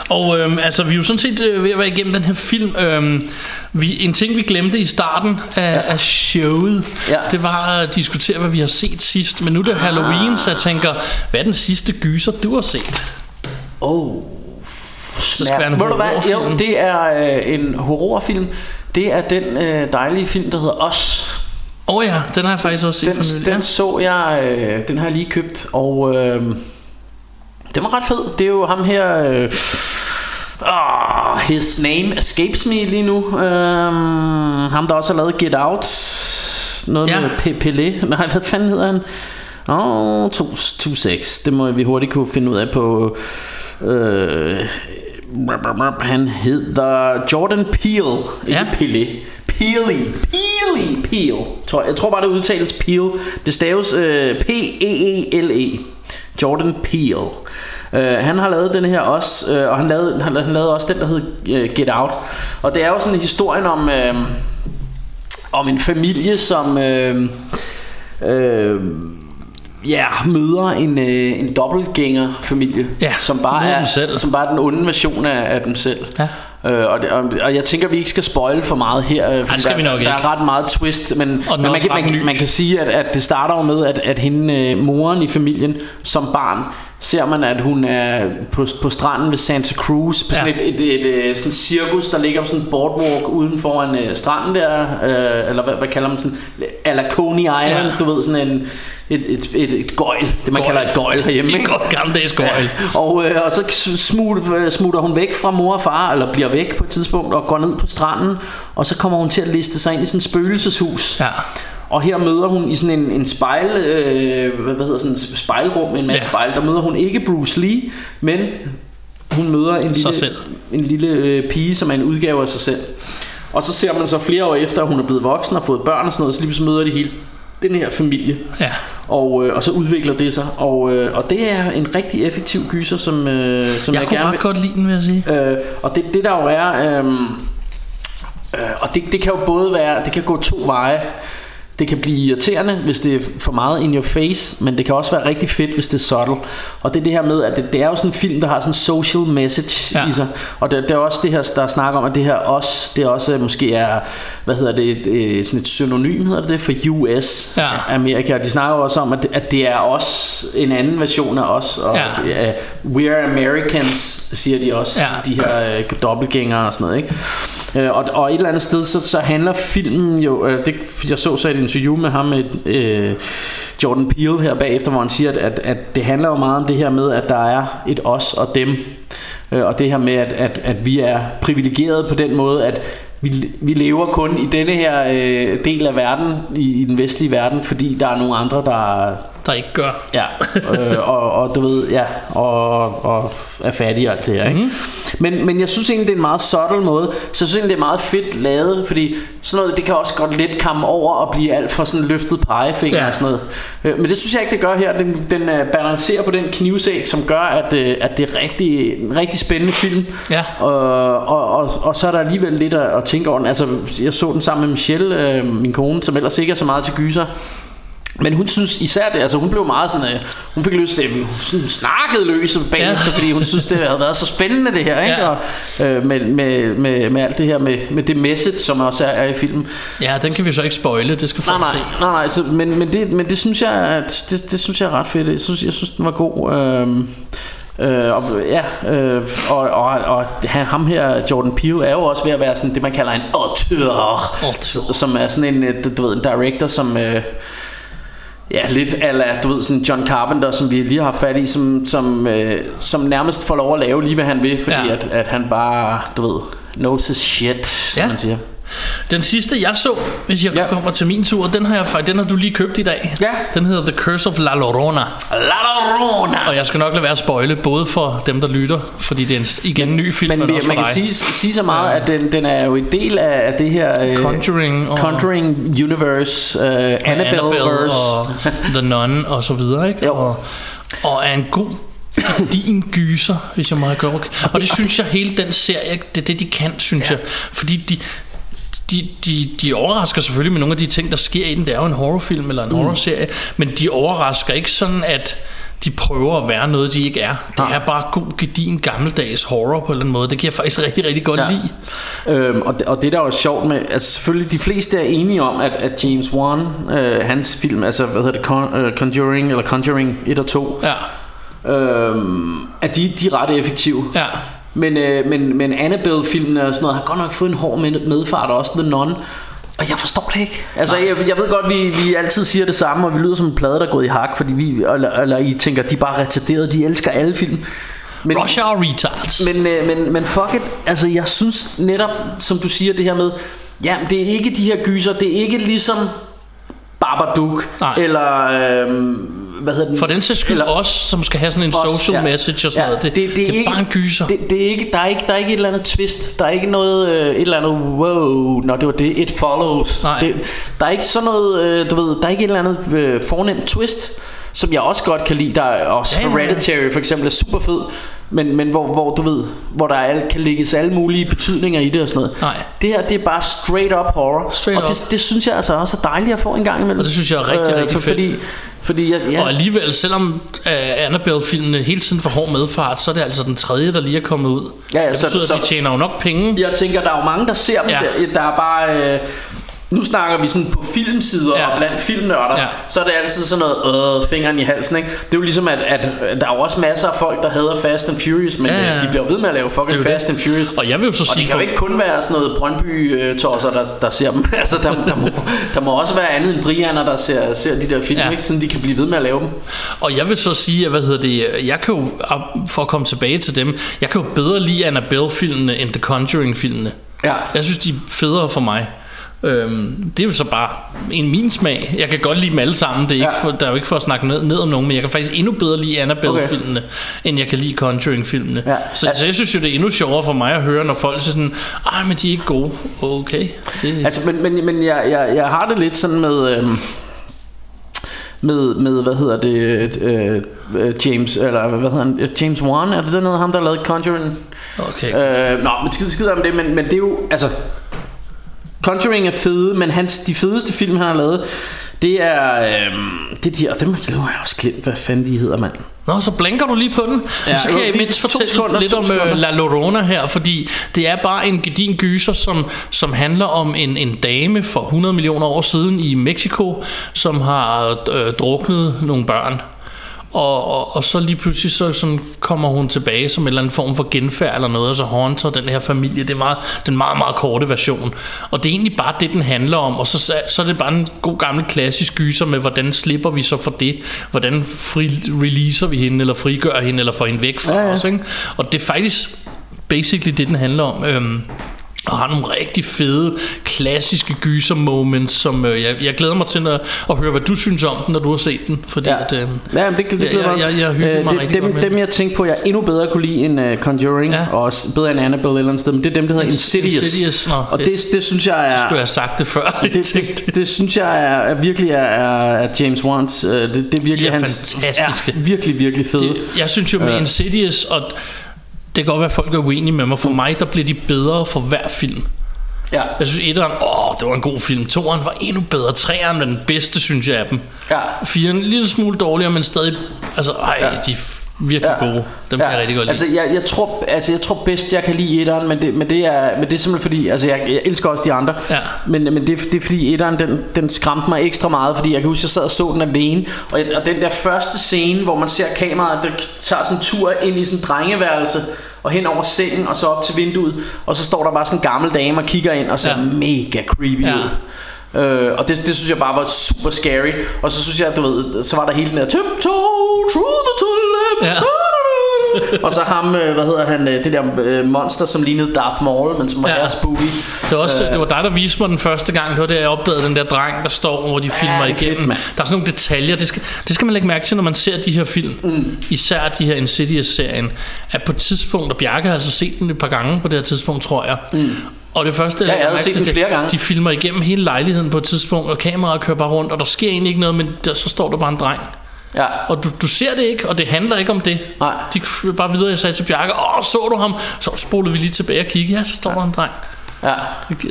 og øhm, altså vi er jo sådan set øh, ved at være igennem den her film. Øhm, vi, en ting vi glemte i starten af, ja. af showet, Ja. det var at diskutere, hvad vi har set sidst. Men nu er det Halloween, så jeg tænker, hvad er den sidste gyser, du har set? Oh, Så skal være en Ved du hvad? Jo, det er øh, en horrorfilm. Det er den øh, dejlige film, der hedder Os. Åh oh ja, den har jeg faktisk også set Den, for nylig. den så jeg, øh, den har jeg lige købt, og øh, den var ret fed. Det er jo ham her, øh, oh, his name escapes me lige nu. Øh, ham der også har lavet Get Out, noget Ja. med Pelé. Nej, hvad fanden hedder han? Åh, oh, 2-6. Det må vi hurtigt kunne finde ud af på... Øh, han hedder Jordan Peele, ikke Ja. Pelé. Peely, Peely, Peel. Tror jeg. jeg tror bare det udtales Peel. Det staves øh, P E E L E. Jordan Peele. Uh, han har lavet den her også, uh, og han lavede, han, han lavede også den, der hed uh, Get Out. Og det er jo sådan en historien om, uh, om en familie, som... Uh, uh, ja, møder en, øh, en dobbeltgænger familie, Ja, som bare er selv. som bare er den onde version af, af dem selv. Ja. Øh, og, det, og, og jeg tænker, vi ikke skal spoil for meget her. øh, fordi det skal der, vi nok der ikke. er ret meget twist, men, men man, man, ny. man kan sige, at, at det starter jo med, at, at hende, øh, moren i familien, som barn, ser man, at hun er på, på stranden ved Santa Cruz, på sådan Ja. et, et, et, et sådan cirkus, der ligger på sådan en boardwalk uden foran øh, stranden der, øh, eller hvad, hvad kalder man sådan, ala Coney Island, Ja. du ved, sådan en, et, et, et, et gøjl, det man Gøjl. kalder et gøjl herhjemme. Ikke? godt gammeldags gøjl. Ja, og, øh, og så smutter, smutter hun væk fra mor og far, eller bliver væk på et tidspunkt, og går ned på stranden, og så kommer hun til at liste sig ind i sådan et spøgelseshus. Ja. Og her møder hun i sådan en, en spejl, øh, hvad hedder sådan en spejlrum med en masse Ja. spejl, der møder hun ikke Bruce Lee, men hun møder en lille, selv. en lille øh, pige, som er en udgave af sig selv. Og så ser man så flere år efter, at hun er blevet voksen og fået børn og sådan noget, så lige pludselig møder de hele den her familie. Ja. Og, øh, og så udvikler det sig. Og, øh, og det er en rigtig effektiv gyser, som, øh, som Jeg, jeg, kunne gerne ret godt lide den, vil jeg sige. Øh, og det, det der jo er, øh, øh, og det, det kan jo både være, det kan gå to veje. Det kan blive irriterende, hvis det er for meget in your face, men det kan også være rigtig fedt, hvis det er subtle. Og det er det her med, at det, det er jo sådan en film, der har sådan en social message Ja. i sig. Og det, det er også det her, der snakker om, at det her os, det er også øh, måske er, hvad hedder det, et, øh, sådan et synonym hedder det, for US, Ja. Amerika. Og de snakker også om, at det, at det er os, en anden version af os. Og Ja. er, we're Americans, siger de også, Ja. de her øh, dobbeltgængere og sådan noget, ikke? Øh, og, og et eller andet sted, så, så handler filmen jo, øh, det, jeg så så et interview med ham, med øh, Jordan Peele her bagefter, hvor han siger, at, at, at det handler jo meget om det her med, at der er et os og dem, øh, og det her med, at, at, at vi er privilegerede på den måde, at vi, vi lever kun i denne her øh, del af verden, i, i den vestlige verden, fordi der er nogle andre, der, der ikke gør. Ja, øh, og, og du ved, ja, og, og er fattig og alt det her, ikke? Mm. Men, men jeg synes egentlig, det er en meget subtle måde, så jeg synes egentlig, det er meget fedt lavet, fordi sådan noget, det kan også godt lidt komme over og blive alt for sådan løftet pegefinger Ja. og sådan noget. Øh, men det synes jeg ikke, det gør her. Den, den øh, balancerer på den knivsæg, som gør, at, øh, at det er rigtig, en rigtig spændende film. Ja. Og, og, og, og så er der alligevel lidt at, at tænke over den. Altså, jeg så den sammen med Michelle, øh, min kone, som ellers ikke er så meget til gyser. Men hun synes især det, altså hun blev meget sådan, øh, hun fik lyst til, hun sådan snakkede løs bagefter, Ja. fordi hun synes, det havde været så spændende det her, ikke? Ja. Og, øh, med, med, med, med alt det her, med, med det message, som også er, er i filmen. Ja, den kan vi så ikke spoile, det skal Nej, folk nej, se. nej, nej så, men, men, det, men det synes jeg, at, det, det synes jeg er ret fedt. Jeg synes, jeg synes den var god. Øhm, Øh, og, ja, øh, og, og, og han, ham her, Jordan Peele, er jo også ved at være sådan det, man kalder en auteur, Auteur. som er sådan en, øh, du ved, en director, som... Øh, Ja, lidt ala, du ved, sådan John Carpenter, som vi lige har fat i, som, som, øh, som nærmest får lov at lave lige, hvad han vil, fordi Ja. at, at han bare, du ved, knows his shit, som Ja. man siger. Den sidste jeg så, hvis jeg Ja. kommer til min tur, den har, jeg, den har du lige købt i dag. Ja. Den hedder The Curse of La Llorona. La Llorona! Og jeg skal nok lade være at spoile, både for dem, der lytter, fordi det er en, igen en ny film, men, Men også man kan sige, sige så meget, at den, den er jo en del af, af det her øh, Conjuring og- Conjuring Universe, uh, Annabelle, Annabelle og The Nun og så videre, ikke? Jo. Og, og er en god din gyser, hvis jeg må have gjort. Og det synes jeg, hele den serie, det er det, de kan, synes ja. jeg. Fordi de, de, de, de overrasker selvfølgelig med nogle af de ting, der sker i den. Det er jo en horrorfilm eller en mm. horrorserie. Men de overrasker ikke sådan, at de prøver at være noget, de ikke er. Det Nej. er bare god, gedin, gammeldags horror på en eller anden måde. Det kan jeg faktisk rigtig, rigtig godt ja. Ja. lide. Øhm, og, det, og det der er jo sjovt med, altså selvfølgelig de fleste er enige om, at, at James Wan, øh, hans film, altså hvad hedder det, Con, øh, Conjuring, eller Conjuring 1 og 2, Ja, øhm, at de, de er ret effektive. ja. Men, øh, men, men Annabelle-filmen og sådan noget har godt nok fået en hård med, medfart også, The Nun. Og jeg forstår det ikke. Altså, jeg, jeg ved godt, vi, vi altid siger det samme, og vi lyder som en plade, der er gået i hak, fordi vi, eller, eller I tænker, de er bare retarderede, de elsker alle film. Men, Russia og retards. men, øh, men, men fuck it, altså jeg synes netop, som du siger det her med, ja, det er ikke de her gyser, det er ikke ligesom Babadook, Nej. eller øh, hvad hedder den? For den sags skyld Eller- os, som skal have sådan en Os, social ja. message og sådan noget. Det, det, det, er ikke, bare en gyser. Det, det er ikke, der, er ikke, der er ikke et eller andet twist. Der er ikke noget, øh, et eller andet, wow, når det var det, it follows. Nej. Det, der er ikke sådan noget, øh, du ved, der er ikke et eller andet øh, fornemt twist, som jeg også godt kan lide. Der er også Ja, ja, ja. Hereditary for eksempel er super fed. Men, men hvor, hvor du ved Hvor der er, alle- kan lægges alle mulige betydninger i det og sådan noget Nej. Det her det er bare straight up horror Straight Og up. det, det synes jeg altså også er dejligt at få en gang imellem Og det synes jeg er rigtig, rigtig for, fedt. Fordi Fordi jeg, ja, Og alligevel, selvom uh, Annabelle-filmene hele tiden får hård medfart, så er det altså den tredje, der lige er kommet ud. Ja, ja, det så- betyder, så- at de tjener jo nok penge. jeg tænker, der er jo mange, der ser dem. Ja. Der, der er bare... Øh, nu snakker vi sådan på filmsider Ja. og blandt filmnørder, Ja. så er det altid sådan noget øh, fingeren i halsen, ikke? Det er jo ligesom, at, at der er jo også masser af folk, der hader Fast and Furious, men Ja, ja, ja. de bliver ved med at lave fucking Fast det. and Furious. Og jeg vil jo så og sige det kan jo ikke kun være sådan noget Brøndby-tosser, der, der ser dem. altså, der, der, må, der må også være andet end Brianer, der ser, ser de der film, ja. ikke? Sådan de kan blive ved med at lave dem. Og jeg vil så sige, at hvad hedder det, jeg kan jo, for at komme tilbage til dem, jeg kan jo bedre lide Annabelle-filmene end The Conjuring-filmene. Ja. Jeg synes, de er federe for mig. Øhm, det er jo så bare en min smag. Jeg kan godt lide dem alle sammen. Det er ikke Ja. for, der er jo ikke for at snakke ned, ned om nogen, men jeg kan faktisk endnu bedre lide Annabelle-filmene, end jeg kan lide Conjuring-filmene. Ja. Så, så jeg synes jo, det er endnu sjovere for mig at høre, når folk siger sådan, ej, men de er ikke gode. Okay. Det, Altså, men, men, men jeg, jeg, jeg har det lidt sådan med... Øhm, med, med, hvad hedder det, øh, øh, James, eller hvad hedder han, James Wan, er det den hedder ham, der lavet Conjuring? okay. Øh, nå, men skid, skid om det, men, men det er jo, altså, Conjuring er fede, men hans, de fedeste film, han har lavet, det er, øh, det er de, og dem har jeg også glemt, hvad fanden de hedder, mand. Nå, så blinker du lige på den. Ja, så kan jeg to fortælle sekunder, lidt om sekunder. La Llorona her, fordi det er bare en gedin gyser, som, som handler om en, en dame for 100 millioner år siden i Mexico, som har øh, druknet nogle børn. Og, og, og så lige pludselig så sådan kommer hun tilbage som en eller anden form for genfærd eller noget, og så haunter den her familie. Det er meget, den meget, meget korte version. Og det er egentlig bare det, den handler om. Og så, så er det bare en god gammel klassisk gyser med, hvordan slipper vi så for det? Hvordan fri, releaser vi hende, eller frigør hende, eller får hende væk fra Ja, ja. os. Ikke? Og det er faktisk basically det, den handler om. Øhm, og har nogle rigtig fede, klassiske gyser moments, som øh, jeg, jeg glæder mig til at, at høre, hvad du synes om den, når du har set den. Fordi Ja, at, øh, ja det, det jeg- glæder mig også. jeg- jeg hyggede Øh, det, dem, godt dem, jeg tænkte på, jeg endnu bedre kunne lide end uh, Conjuring, Ja. og også bedre end Annabelle eller andet sted, men det er dem, der hedder Insidious. Insidious, nå, og det- det, det, synes jeg er... skulle jeg have sagt det før. det, det, det synes jeg er, er virkelig er, er, James Wans øh, det, det er virkelig er hans fantastiske. er virkelig virkelig fede det, jeg synes jo med Øh. Insidious, og det kan godt være, at folk er uenige med mig, for mig der bliver de bedre for hver film. ja, Jeg synes, etteren, åh, det var en god film. Toeren var endnu bedre. Treeren var den bedste, synes jeg, af dem. ja. Firen en lille smule dårligere, men stadig, altså, ej, ja. de virkelig ja. gode. Dem kan jeg rigtig godt lide. Altså jeg, jeg tror altså jeg tror bedst jeg kan lide etteren, men det, men det er men det er simpelthen fordi altså jeg, jeg elsker også de andre. Ja. Men men det, er- det er fordi etteren den den skræmte mig ekstra meget, fordi jeg kan huske jeg sad og så den alene, og, og den der første scene, hvor man ser kameraet der tager sådan en tur ind i sådan en drengeværelse og hen over sengen og så op til vinduet, og så står der bare sådan en gammel dame og kigger ind og ser Ja. ja. mega creepy Ja. ja. ud. Øh, og det, det synes jeg bare var super scary Og så synes jeg, du ved, så var der hele den der Tiptoe through the tulips Ja. og så ham, øh, hvad hedder han, øh, det der øh, monster, som lignede Darth Maul, men som var Ja. ja. spooky. Det var, også, det var dig, der viste mig den første gang. Det var der, jeg opdagede den der dreng, der står, hvor de filmer er fedt, igennem. mand. der er sådan nogle detaljer. Det skal, det skal man lægge mærke til, når man ser de her film. Mm. Især de her Insidious-serien. At på et tidspunkt, og Bjarke har altså set den et par gange på det her tidspunkt, tror jeg. Mm. Og det første, Ja, jeg havde mærke set den det- flere gange. De filmer igennem hele lejligheden på et tidspunkt, og kameraet kører bare rundt, og der sker egentlig ikke noget, men der, så står der bare en dreng. Ja. Og du, du ser det ikke, og det handler ikke om det. Nej. De bare videre, jeg sagde til Bjarke, åh, så du ham? Så spolede vi lige tilbage og kiggede, ja, så står der en dreng. Ja.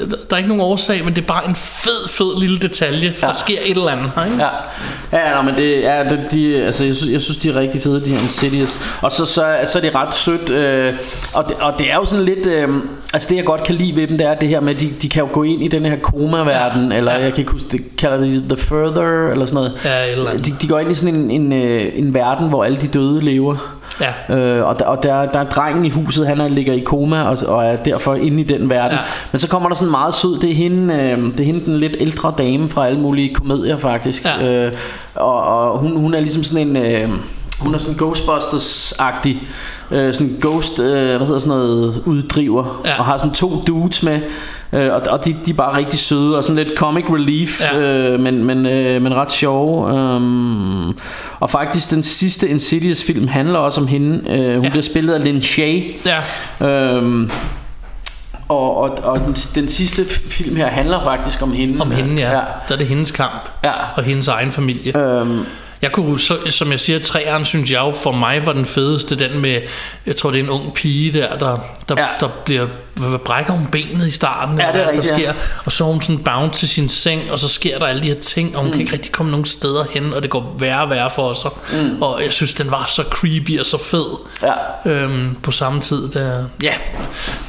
Der er ikke nogen årsag, men det er bare en fed, fed lille detalje. Ja. Der sker et eller andet. Ikke? Ja, ja, nå, men det er det, de, altså jeg synes, jeg synes de er rigtig fede de her Insidious. Og så så, så er de ret sødt øh, og, det, og det er jo sådan lidt øh, altså det jeg godt kan lide ved dem det er det her med de, de kan jo gå ind i den her koma verden ja. eller Ja. jeg kan ikke huske det kalder de The Further eller sådan noget. Ja, eller andet. De, de går ind i sådan en en, øh, en verden hvor alle de døde lever. Ja. Øh, og der, og der, der er drengen i huset, han er, ligger i koma og, og er derfor inde i den verden. Ja. Men så kommer der sådan meget sød, det er hende, øh, det er hende den lidt ældre dame fra alle mulige komedier faktisk. Ja. Øh, og og hun, hun er ligesom sådan en, øh, hun er sådan Ghostbusters-agtig, øh, sådan ghost, øh, hvad hedder sådan noget, uddriver, Ja. og har sådan to dudes med. Øh, og og de, de er bare rigtig søde Og sådan lidt comic relief Ja. øh, men, men, øh, men ret sjove um, Og faktisk den sidste Insidious film Handler også om hende øh, Hun Ja. bliver spillet af Lin Shay ja. Øhm, og, og, og den, den sidste film her handler faktisk om hende. Om hende, ja. ja. Der er det hendes kamp. Ja. Og hendes egen familie. Øhm, Jeg kunne, så, som jeg siger, træeren synes jeg jo for mig var den fedeste, den med, jeg tror det er en ung pige der, der, der, Ja. der bliver, brækker hun benet i starten, Ja, det er hvad der rigtigt, ja. sker, og så er hun sådan bound til sin seng, og så sker der alle de her ting, og hun mm. kan ikke rigtig komme nogen steder hen, og det går værre og værre for sig, mm. og jeg synes, den var så creepy og så fed, Ja. øhm, på samme tid. Der, ja,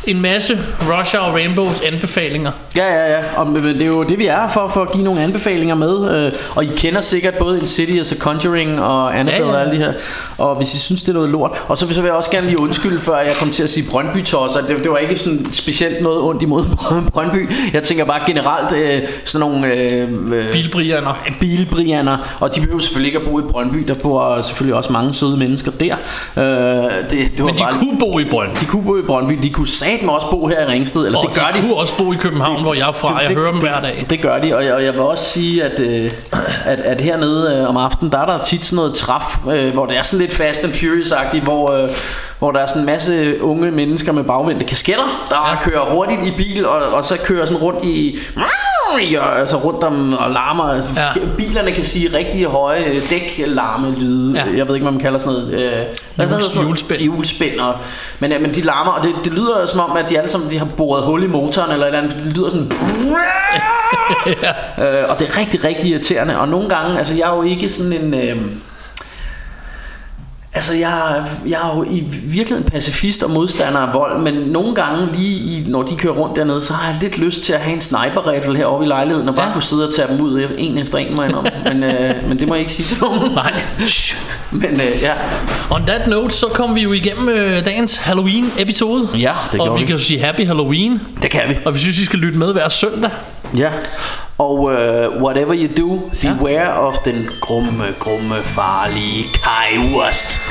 en masse Russia og Rainbows anbefalinger. Ja, ja, ja. Og, det er jo det, vi er for, for at give nogle anbefalinger med. Øh, og I kender sikkert både Insidious og Conjuring og Annabelle Ja, ja. og alle de her. Og hvis I synes, det er noget lort. Og så, vil jeg også gerne lige undskylde, før jeg kom til at sige Brøndby tosser. Det, det var ikke sådan specielt noget ondt imod Brøndby. Jeg tænker bare generelt øh, sådan nogle... Øh, øh, Bilbrianer. bilbrianer, og de behøver selvfølgelig ikke at bo i Brøndby. Der bor selvfølgelig også mange søde mennesker der. Øh, det, det var Men de bare, kunne bo i Brøndby. de kunne bo i Brøndby. De kunne satme også bo her i Ringsted. Eller Og det gør de de. kunne også bo i København, hvor jeg er fra. Jeg hører dem hver dag. Det gør de, og jeg, og jeg vil også sige, at, øh, at, at hernede øh, om aftenen, der er der tit sådan noget træf, øh, hvor det er sådan lidt Fast and Furious-agtigt, hvor, øh, hvor der er sådan en masse unge mennesker med bagvendte kasketter, der ja. Ja. kører hurtigt i bil, og, og så kører sådan rundt i... Ja, altså rundt om og larmer. Ja. Ja. Bilerne kan sige rigtig høje dæklarmelyde. Ja. Ja. Jeg ved ikke, hvad man kalder sådan noget. Øh, hvad hedder sådan noget? hjulspænd. Hjulspænd. Og, men, men de larmer, og det, det lyder som om, at de alle sammen de har boret hul i motoren, eller et eller andet. Det lyder sådan... øh, og det er rigtig, rigtig irriterende. Og nogle gange, altså jeg er jo ikke sådan en... Øh, Altså, jeg, jeg er jo i virkeligheden pacifist og modstander af vold, men nogle gange lige, i, når de kører rundt dernede, så har jeg lidt lyst til at have en sniper-rifle heroppe i lejligheden, og bare Ja. kunne sidde og tage dem ud en efter en, må jeg men, øh, men det må jeg ikke sige til nogen. Nej. Men øh, ja, On that note, så kom vi jo igennem øh, dagens Halloween-episode. Ja, det Og vi vi. kan jo sige Happy Halloween. det kan vi. Og vi synes, I skal lytte med hver søndag. Ja. Og uh, whatever you do, Ja. beware of den grumme, grumme, farlige Kai Wurst.